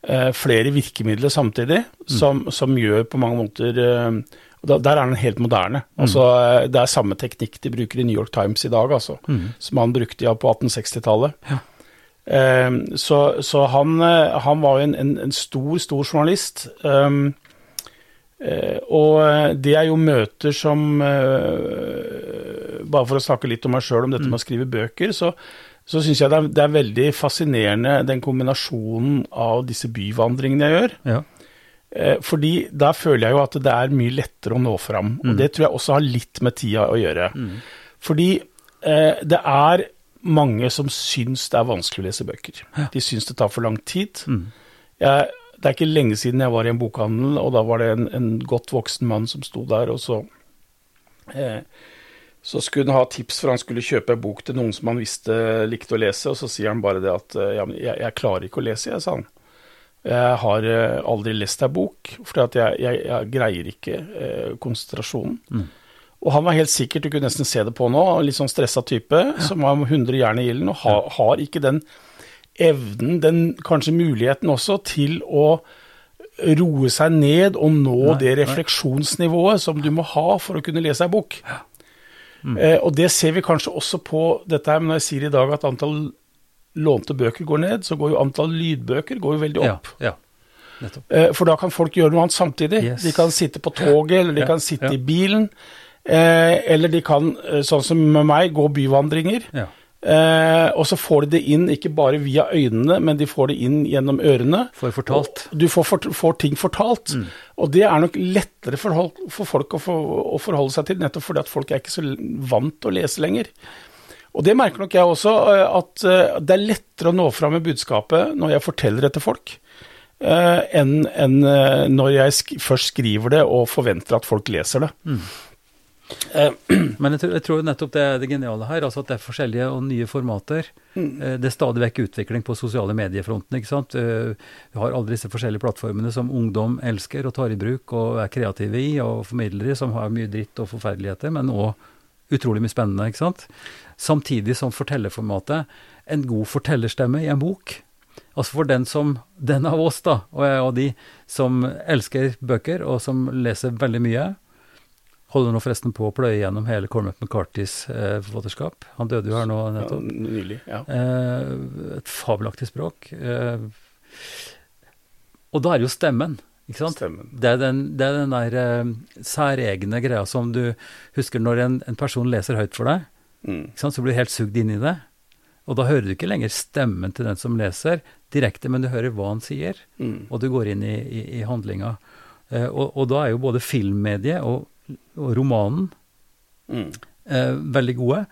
eh, flere virkemidler samtidig, som, som gjør på mange måter eh, og Der er den helt moderne. Altså, mm. det er samme teknikk de bruker i New York Times i dag, altså, Mm. som han brukte ja, på 1860-tallet. Ja. Um, så så han, eh, han var jo en, en, en stor, stor journalist. Um, og det er jo møter som Bare for å snakke litt om meg sjøl, om dette med å skrive bøker, så, så syns jeg det er, det er veldig fascinerende den kombinasjonen av disse byvandringene jeg gjør. Ja. Eh, fordi der føler jeg jo at det er mye lettere å nå fram. Og det tror jeg også har litt med tida å gjøre. Fordi eh, det er mange som syns det er vanskelig å lese bøker. De syns det tar for lang tid. Jeg, det er ikke lenge siden jeg var i en bokhandel, og da var det en, en godt voksen mann som sto der, og så eh, så skulle han ha tips for han skulle kjøpe en bok til noen som han visste likte å lese, og så sier han bare det at eh, ja, men jeg, jeg klarer ikke å lese, jeg, sa han. Jeg har eh, aldri lest ei bok, for jeg, jeg, jeg greier ikke eh, konsentrasjonen. Og han var helt sikkert, du kunne nesten se det på nå, litt sånn stressa type, som var 100 jern i ilden, og har, har ikke den evnen, den kanskje muligheten også, til å roe seg ned og nå Nei, det nei. refleksjonsnivået som du må ha for å kunne lese ei bok. Eh, og det ser vi kanskje også på dette her, men når jeg sier i dag at antall lånte bøker går ned, så går jo antall lydbøker går jo veldig opp. ja. ja, Eh, For da kan folk gjøre noe annet samtidig. Yes. De kan sitte på toget, eller de Ja, kan sitte i bilen. Eh, eller de kan, eh, sånn som med meg, gå byvandringer. Ja. Eh, og så får de det inn ikke bare via øynene, men de får det inn gjennom ørene. Får fortalt. Du får, for, får ting fortalt. Mm. Og det er nok lettere for, for folk å, for, å forholde seg til, nettopp fordi at folk er ikke så vant til å lese lenger. Og det merker nok jeg også, eh, at eh, det er lettere å nå fram med budskapet når jeg forteller det til folk, eh, enn når jeg først skriver det og forventer at folk leser det. Eh, Men jeg tror, jeg tror nettopp det er det geniale her, altså at det er forskjellige og nye formater. Mm. Det er stadig vekk utvikling på sosiale mediefronten, ikke sant. Vi har alle disse forskjellige plattformene som ungdom elsker og tar i bruk og er kreative i og formidler i, som har mye dritt og forferdeligheter, men òg utrolig mye spennende, ikke sant. Samtidig som fortellerformatet, en god fortellerstemme i en bok. Altså for den som, den av oss da, og jeg og de som elsker bøker og som leser veldig mye, Holder nå forresten på å pløye gjennom hele Cormac McCartys eh, forfatterskap. Han døde jo her nå ja, nettopp. nylig, ja. Eh, et fabelaktig språk. Eh, og da er det jo stemmen, ikke sant? Stemmen. Det er den, det er den der eh, særegne greia som du husker når en, en person leser høyt for deg, Mm. så blir du helt sugd inn i det. Og da hører du ikke lenger stemmen til den som leser direkte, men du hører hva han sier, Mm. og du går inn i, i, i handlinga. Eh, og, og da er jo både filmmediet og, og romanen Mm. eh, veldig gode.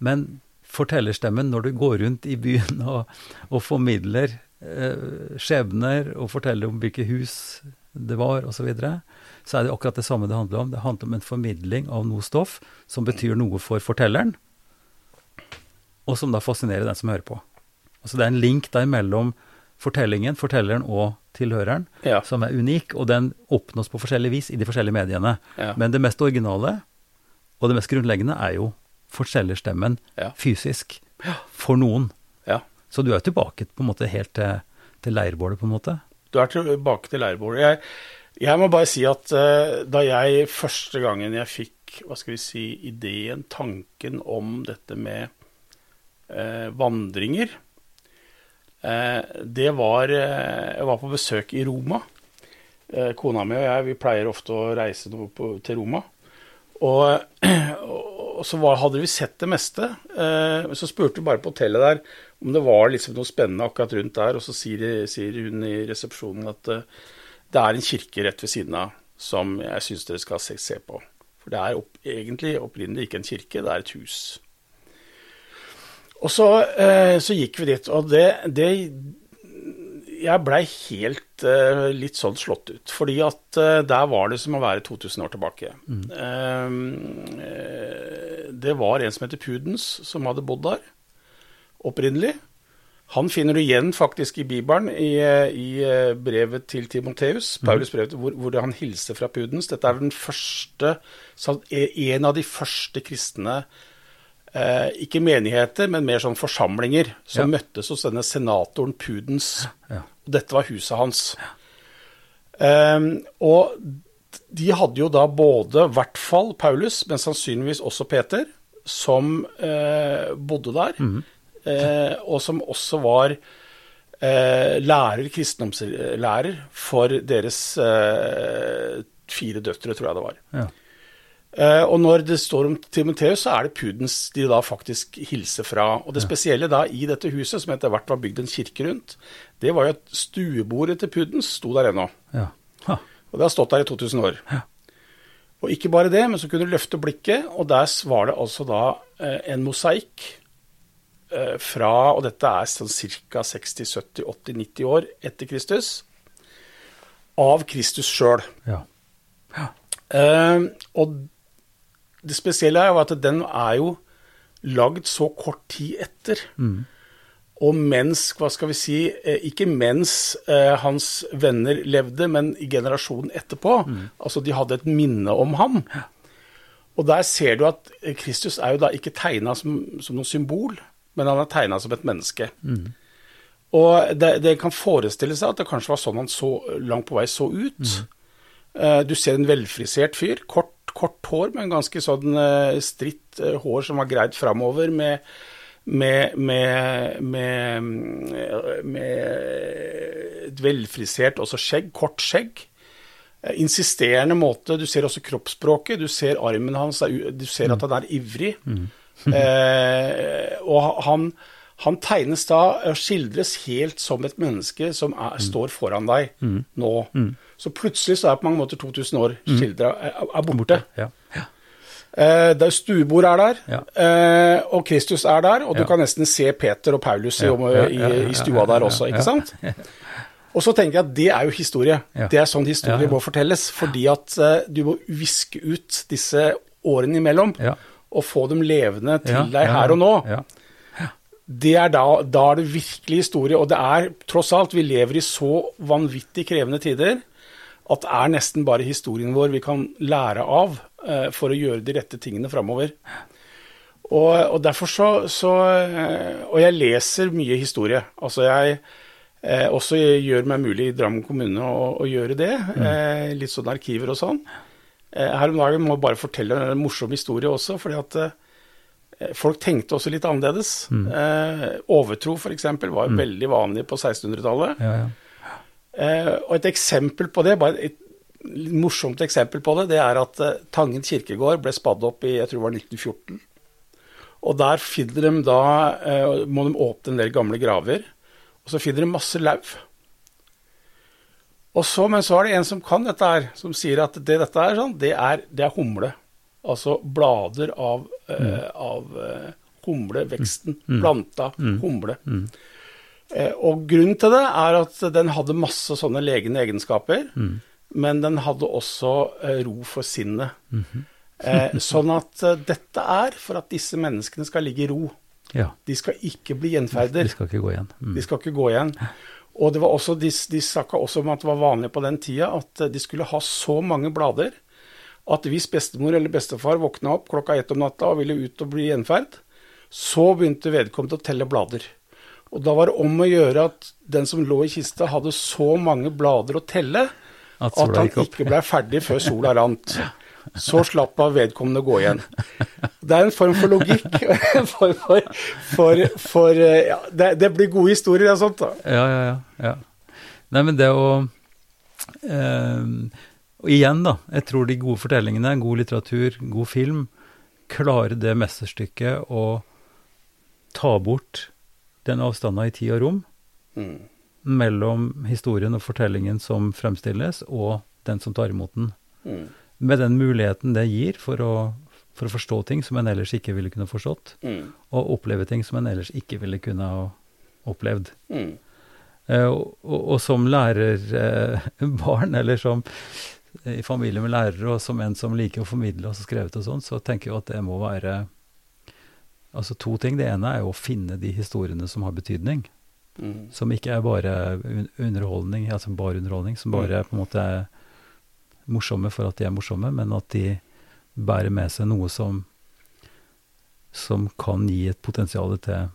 Men fortellerstemmen når du går rundt i byen og, og formidler eh, skjebner og forteller om hvilke hus det var osv., så, videre, så er det akkurat det samme det handler om. Det handler om en formidling av noe stoff som betyr noe for fortelleren, og som da fascinerer den som hører på. Altså Det er en link der mellom fortellingen, fortelleren og tilhøreren, Ja. som er unik, og den oppnås på forskjellig vis i de forskjellige mediene. Ja. Men det mest originale og det mest grunnleggende er jo fortellerstemmen Ja. fysisk for noen. ja. Så du er tilbake på en måte helt til, til leirbålet, på en måte. Du er tilbake til leirbålet. Jeg, jeg må bare si at uh, da jeg første gangen jeg fikk hva skal vi si, ideen, tanken om dette med uh, vandringer uh, Det var Jeg var på besøk i Roma. Kona mi og jeg vi pleier ofte å reise på, til Roma. Og, og så var, hadde vi sett det meste. Så spurte vi bare på hotellet der om det var liksom noe spennende akkurat rundt der. Og så sier, sier hun i resepsjonen at det er en kirke rett ved siden av som jeg syns dere skal se, se på. For det er opp, egentlig opprinnelig ikke en kirke, det er et hus. Og så, eh, så gikk vi dit, og det, det Jeg blei helt eh, litt sånn slått ut. Fordi at eh, der var det som å være 2000 år tilbake. Mm. eh, det var en som heter Pudens, som hadde bodd der opprinnelig. Han finner du igjen faktisk i Bibelen, i, eh, i eh, brevet til Timoteus, Paulus brev, hvor, hvor han hilser fra Pudens. Dette er den første, en av de første kristne eh, ikke menigheter, men mer sånn forsamlinger, som Ja. møttes hos denne senatoren Pudens. Ja. Og dette var huset hans. Ehm, og de hadde jo da både, i hvert fall Paulus, men sannsynligvis også Peter, som eh, bodde der, eh, og som også var eh, lærer, kristendomslærer, for deres eh, fire døtre, tror jeg det var. Ja. Eh, og når det står om Timoteus, så er det Pudens de da faktisk hilser fra. Og det spesielle da i dette huset, som etter hvert var bygd en kirke rundt, det var jo at stuebordet til Pudens sto der ennå. Ja. Og det har stått der i 2000 år. Og ikke bare det, men så kunne du løfte blikket, og der var det altså da eh, en mosaikk eh, fra Og dette er sånn ca. 60-70-80-90 år etter Kristus. Av Kristus sjøl. Ja. Eh, og det spesielle er jo at den er jo lagd så kort tid etter. Og mens, hva skal vi si, eh, ikke mens eh, hans venner levde, men i generasjonen etterpå. Altså de hadde et minne om ham. Og der ser du at eh, Kristus er jo da ikke tegna som, som noe symbol, men han er tegna som et menneske. Og det, det kan forestille seg at det kanskje var sånn han så langt på vei så ut. Eh, Du ser en velfrisert fyr. Kort, kort hår, men ganske sånn uh, stritt uh, hår som var greid framover, med, med, med, med, mm, med et velfrisert også skjegg. Kort skjegg. Insisterende måte. Du ser også kroppsspråket. Du ser armen hans, du ser at han er ivrig. eh, og han, han tegnes da og skildres helt som et menneske som er, står foran deg nå. Så plutselig så er på mange måter 2000 år skildra er, er borte. Ja. Eh, det er stuebord er der, Ja. eh, og Kristus er der, og du kan nesten se Peter og Paulus i, Ja, i, ja, ja, i stua der ja, også, ja, ikke sant? Og så tenker jeg at det er jo historie. Ja. Det er sånn historie Ja, ja. må fortelles. Fordi at uh, du må viske ut disse årene imellom, Ja. Og få dem levende til Ja, deg ja, her og nå. Ja. Det er da, da er det virkelig historie. Og det er tross alt, vi lever i så vanvittig krevende tider at det er nesten bare historien vår vi kan lære av eh, for å gjøre de rette tingene framover. Og, og derfor så, så eh, Og jeg leser mye historie. Altså jeg eh, også gjør meg mulig i Drammen kommune å, å gjøre det. Eh, litt sånn arkiver og sånn. Eh, her om dagen må jeg bare fortelle en morsom historie også, fordi at eh, Folk tenkte også litt annerledes. Eh, overtro f.eks. var veldig vanlig på 1600-tallet. Ja, ja. Eh, og et eksempel på det, bare et morsomt eksempel på det, det er at Tangen kirkegård ble spadd opp i jeg tror det var 1914. Og der finner de da må de åpne en del gamle graver, og så finner de masse lauv. Og så, men så er det en som kan dette her, som sier at det dette er sånn, det er, det er humle. Altså blader av, eh, av humleveksten. humleveksten. Planta humle. Eh, og grunnen til det er at den hadde masse sånne legende egenskaper, men den hadde også eh, ro for sinnet. eh, sånn at eh, dette er for at disse menneskene skal ligge i ro. ja. De skal ikke bli gjenferder. De skal ikke gå igjen. Mm. De skal ikke gå igjen. Og det var også, de, de snakka også om at det var vanlig på den tida at de skulle ha så mange blader at hvis bestemor eller bestefar våkna opp klokka ett om natta og ville ut og bli gjenferd, så begynte vedkommende å telle blader. Og da var det om å gjøre at den som lå i kista, hadde så mange blader å telle at, at han ikke ble ferdig før sola rant. Så slapp av vedkommende å gå igjen. Det er en form for logikk. for, for, for, for ja, det, det, blir gode historier av sånt, da. Ja, ja, ja, ja. Nei, men det å eh, og igjen, da. Jeg tror de gode fortellingene, god litteratur, god film, klarer det mesterstykket å ta bort den avstanden i tid og rom mm. mellom historien og fortellingen som fremstilles, og den som tar imot den. Mm. Med den muligheten det gir for å, for å, forstå ting som en ellers ikke ville kunne forstått, mm. og oppleve ting som en ellers ikke ville kunne ha opplevd. Mm. Eh, og, og, og, som lærerbarn, eh, eller som i familie med lærere, og som en som liker å formidle og skrevet og sånn, så tenker jeg at det må være altså to ting. Det ene er jo å finne de historiene som har betydning. Mm. Som ikke er bare underholdning, altså bare underholdning, som bare mm. på en måte er morsomme for at de er morsomme, men at de bærer med seg noe som, som kan gi et potensial til,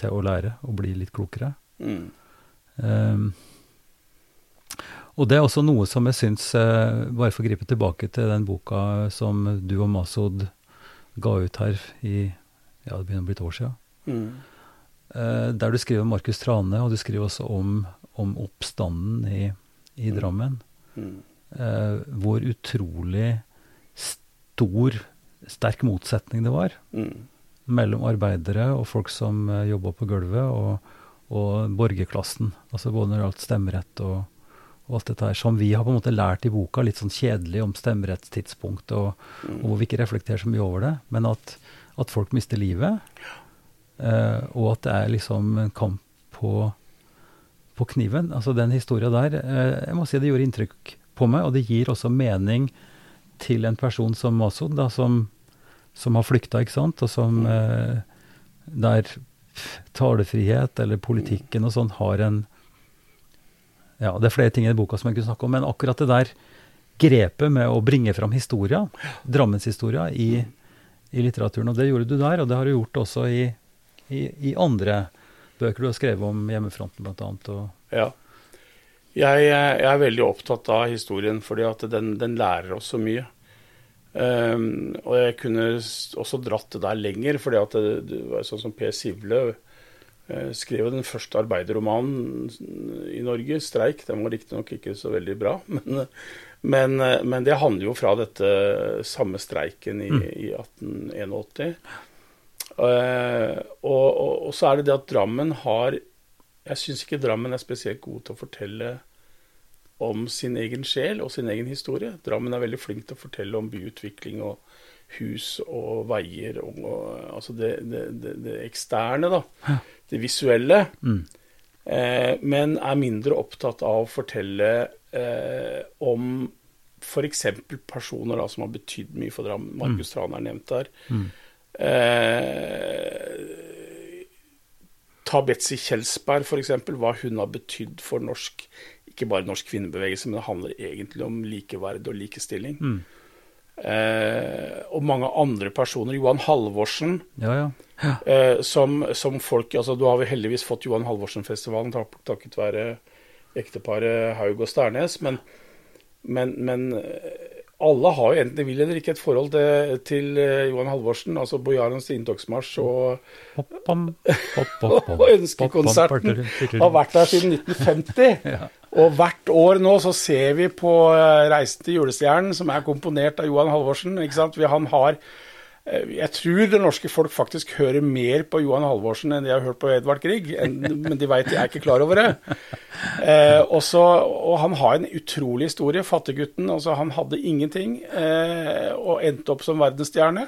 til å lære og bli litt klokere. Mm. Um, og det er også noe som jeg syns, eh, bare for å gripe tilbake til den boka som du og Masud ga ut her i ja, det begynner å bli et år siden. Mm. Eh, der du skriver om Markus Trane, og du skriver også om, om oppstanden i, i mm. Drammen. Mm. Eh, hvor utrolig stor, sterk motsetning det var mm. mellom arbeidere og folk som uh, jobba på gulvet, og, og borgerklassen. Altså både når det gjaldt stemmerett og og alt dette her som vi har på en måte lært i boka, litt sånn kjedelig om stemmerettstidspunkt, og, og hvor vi ikke reflekterer så mye over det, men at, at folk mister livet, eh, og at det er liksom en kamp på, på kniven. Altså den historia der, eh, jeg må si det gjorde inntrykk på meg, og det gir også mening til en person som Masud, da, som, som har flykta, ikke sant, og som mm. eh, der talefrihet eller politikken og sånn har en ja, det er flere ting i boka som jeg kunne snakke om, men akkurat det der grepet med å bringe fram historia, Drammenshistoria, i, i litteraturen. Og det gjorde du der, og det har du gjort også i, i, i andre bøker du har skrevet om hjemmefronten, blant annet. Og, Ja. Jeg, jeg, er veldig opptatt av historien, fordi at den, den lærer oss så mye. Um, og jeg kunne også dratt det der lenger, fordi at det, det var sånn som Per Sivle uh, skrev den første arbeiderromanen i Norge, 'Streik'. Den var riktignok ikke så veldig bra, men, men, men, det handler jo fra dette samme streiken i, mm. i 1881. Uh, eh, og, og, og, så er det det at Drammen har Jeg syns ikke Drammen er spesielt god til å fortelle om sin egen sjel og sin egen historie. Drammen er veldig flink til å fortelle om byutvikling og hus og veier og, og altså det, det, det, det, eksterne, da. Det visuelle. Mm. Eh, men er mindre opptatt av å fortelle eh, om f.eks. personer da, som har betydd mye for Drammen. Markus mm. Tran er nevnt der. Mm. Eh, ta Betzy Kjelsberg, f.eks. Hva hun har betydd for norsk ikke bare norsk kvinnebevegelse, men det handler egentlig om likeverd og likestilling. Mm. Eh, og mange andre personer. Johan Halvorsen, ja, ja. Ja. Eh, som, som, folk altså Du har vel heldigvis fått Johan Halvorsen-festivalen takket være ekteparet Haug og Sternes, men, men, men, eh, alle har jo enten de vil eller ikke et forhold til, til uh, Johan Halvorsen. Altså Bojarens inntogsmarsj og, og Ønskekonserten har vært der siden 1950. Og hvert år nå så ser vi på uh, 'Reisen til julestjernen', som er komponert av Johan Halvorsen. ikke sant? Han har Jeg tror det norske folk faktisk hører mer på Johan Halvorsen enn de har hørt på Edvard Grieg, men de veit jeg er ikke klar over det. Eh, også, og han har en utrolig historie. Fattiggutten. altså Han hadde ingenting og endte opp som verdensstjerne.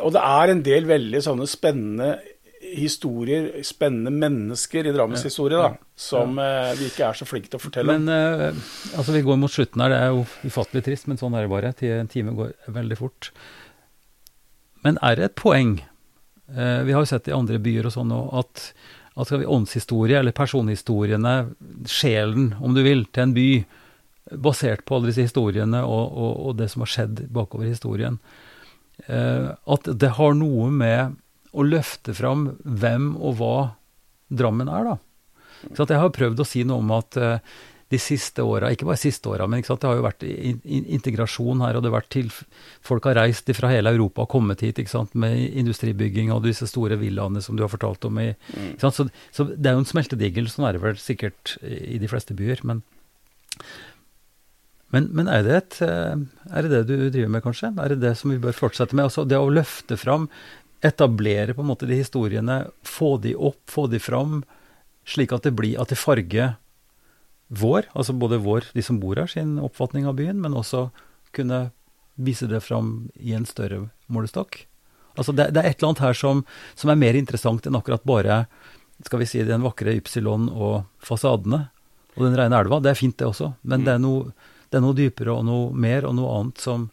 og det er en del veldig sånne spennende historier, spennende mennesker i Drammens historie, da, som uh, vi ikke er så flinke til å fortelle men, uh, altså Vi går mot slutten her. Det er jo ufattelig trist, men sånn er det bare. En time går veldig fort. Men er det et poeng, Eh, vi har jo sett i andre byer og sånn at, at skal vi åndshistorie, eller personhistoriene, sjelen, om du vil, til en by, basert på alle disse historiene og, og, og det som har skjedd bakover i historien, eh, at det har noe med å løfte fram hvem og hva Drammen er, da. Så jeg har prøvd å si noe om at uh, de siste åra, ikke bare siste åra, men det har jo vært in, in, integrasjon her, og det har vært til Folk har reist fra hele Europa og kommet hit med industribygging og disse store villaene som du har fortalt om. I, mm. så, så, det er jo en smeltedigel, sånn er det vel sikkert i de fleste byer. Men, men, men er, det et, eh, er det det du driver med, kanskje? Er det det som vi bør fortsette med? Altså det å løfte fram etablere på en måte de historiene, få de opp, få de fram, slik at det blir at det farger vår, altså både vår, de som bor her, sin oppfatning av byen, men også kunne vise det fram i en større målestokk. Altså det, det er et eller annet her som, som, er mer interessant enn akkurat bare skal vi si, den vakre Ypsilon og fasadene og den rene elva. Det er fint, det også, men mm. det, er noe, det er noe dypere og noe mer og noe annet som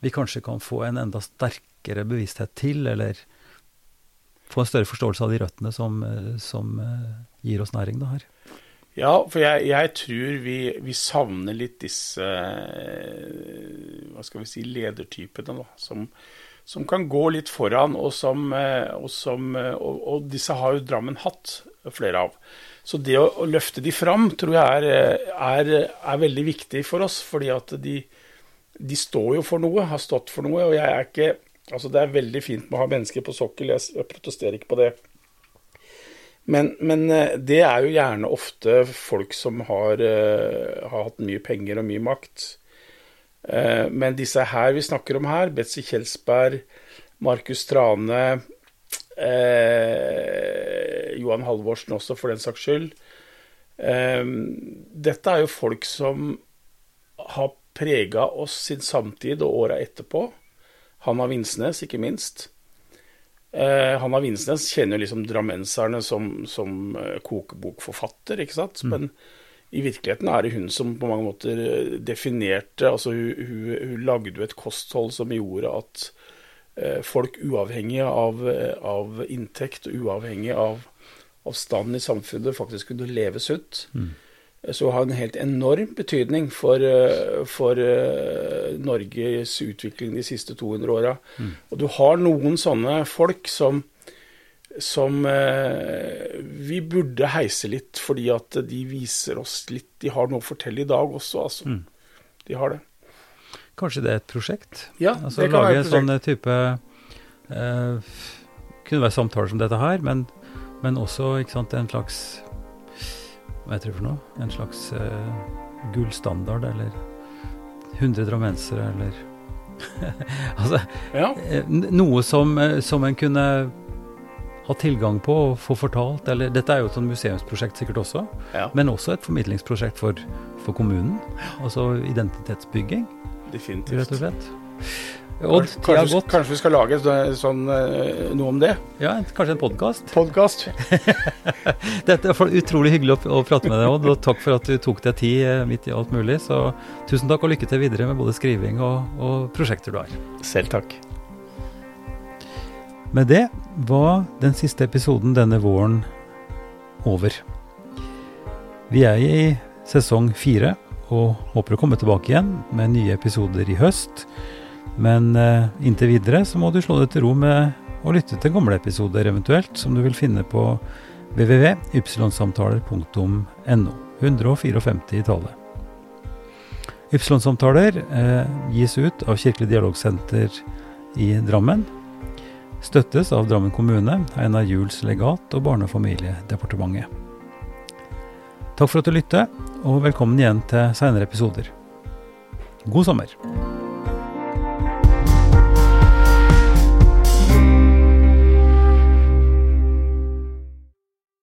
vi kanskje kan få en enda sterkere bevissthet til, eller få en større forståelse av de røttene som, eh, som eh, gir oss næring da her. Ja, for jeg, jeg tror vi, vi, savner litt disse eh, hva skal vi si, ledertypene, da, som, som kan gå litt foran, og, som, og, som, og, og disse har jo Drammen hatt, flere av. Så det å, å løfte de fram tror jeg er, er, er, veldig viktig for oss, fordi at de, de står jo for noe, har stått for noe. Og jeg er ikke Altså, det er veldig fint med å ha mennesker på sokkel, jeg protesterer ikke på det. Men, men, eh, det er jo gjerne ofte folk som har, uh, har, hatt mye penger og mye makt. Uh, men disse her vi snakker om her, Betzy Kjelsberg, Markus Trane, eh, Johan Halvorsen også, for den saks skyld. dette er jo folk som har prega oss sin samtid og åra etterpå. Hanna Vinsnes, ikke minst. Eh, Hanna Vinsnes kjenner jo liksom drammenserne som, som eh, kokebokforfatter, ikke sant. Mm. Men i virkeligheten er det hun som på mange måter eh, definerte Altså hun, hun, hun lagde jo et kosthold som gjorde at eh, folk uavhengig av, eh, av, inntekt og uavhengig av, av stand i samfunnet faktisk kunne leve sunt. Mm så har en helt enorm betydning for, eh, for uh, Norges utvikling de siste 200 åra. Mm. Og du har noen sånne folk som, som uh, vi burde heise litt, fordi at de viser oss litt De har noe å fortelle i dag også, altså. Mm. De har det. Kanskje det er et prosjekt? Ja, altså, det kan være et prosjekt. Lage en sånn type eh, Kunne være samtaler som dette her, men, men også sant, en slags hva heter det for noe? En slags uh, gullstandard, eller 100 drammensere, eller Altså ja. Eh, noe som, eh, som en kunne ha tilgang på og få fortalt. Eller dette er jo et sånn museumsprosjekt sikkert også, ja. men også et formidlingsprosjekt for, for kommunen. Altså identitetsbygging, Definitivt. rett og slett. Odd, tida har gått. Kanskje vi skal lage sånn, eh, noe om det? Ja, kanskje en podkast? Podkast. Dette er utrolig hyggelig å, å prate med deg, Odd, og takk for at du tok deg tid eh, midt i alt mulig. Så tusen takk og lykke til videre med både skriving og, og prosjekter du har. Selv takk. Med det var den siste episoden denne våren over. Vi er i sesong fire og håper å komme tilbake igjen med nye episoder i høst. Men eh, inntil videre så må du slå deg til ro med å lytte til gamle episoder eventuelt, som du vil finne på www.ypsilonsamtaler.no. 154 i tallet. Ypsilon-samtaler eh, gis ut av Kirkelig dialogsenter i Drammen. Støttes av Drammen kommune, Einar Juels legat og Barne- og familiedepartementet. Takk for at du lytter, og velkommen igjen til seinere episoder. God sommer!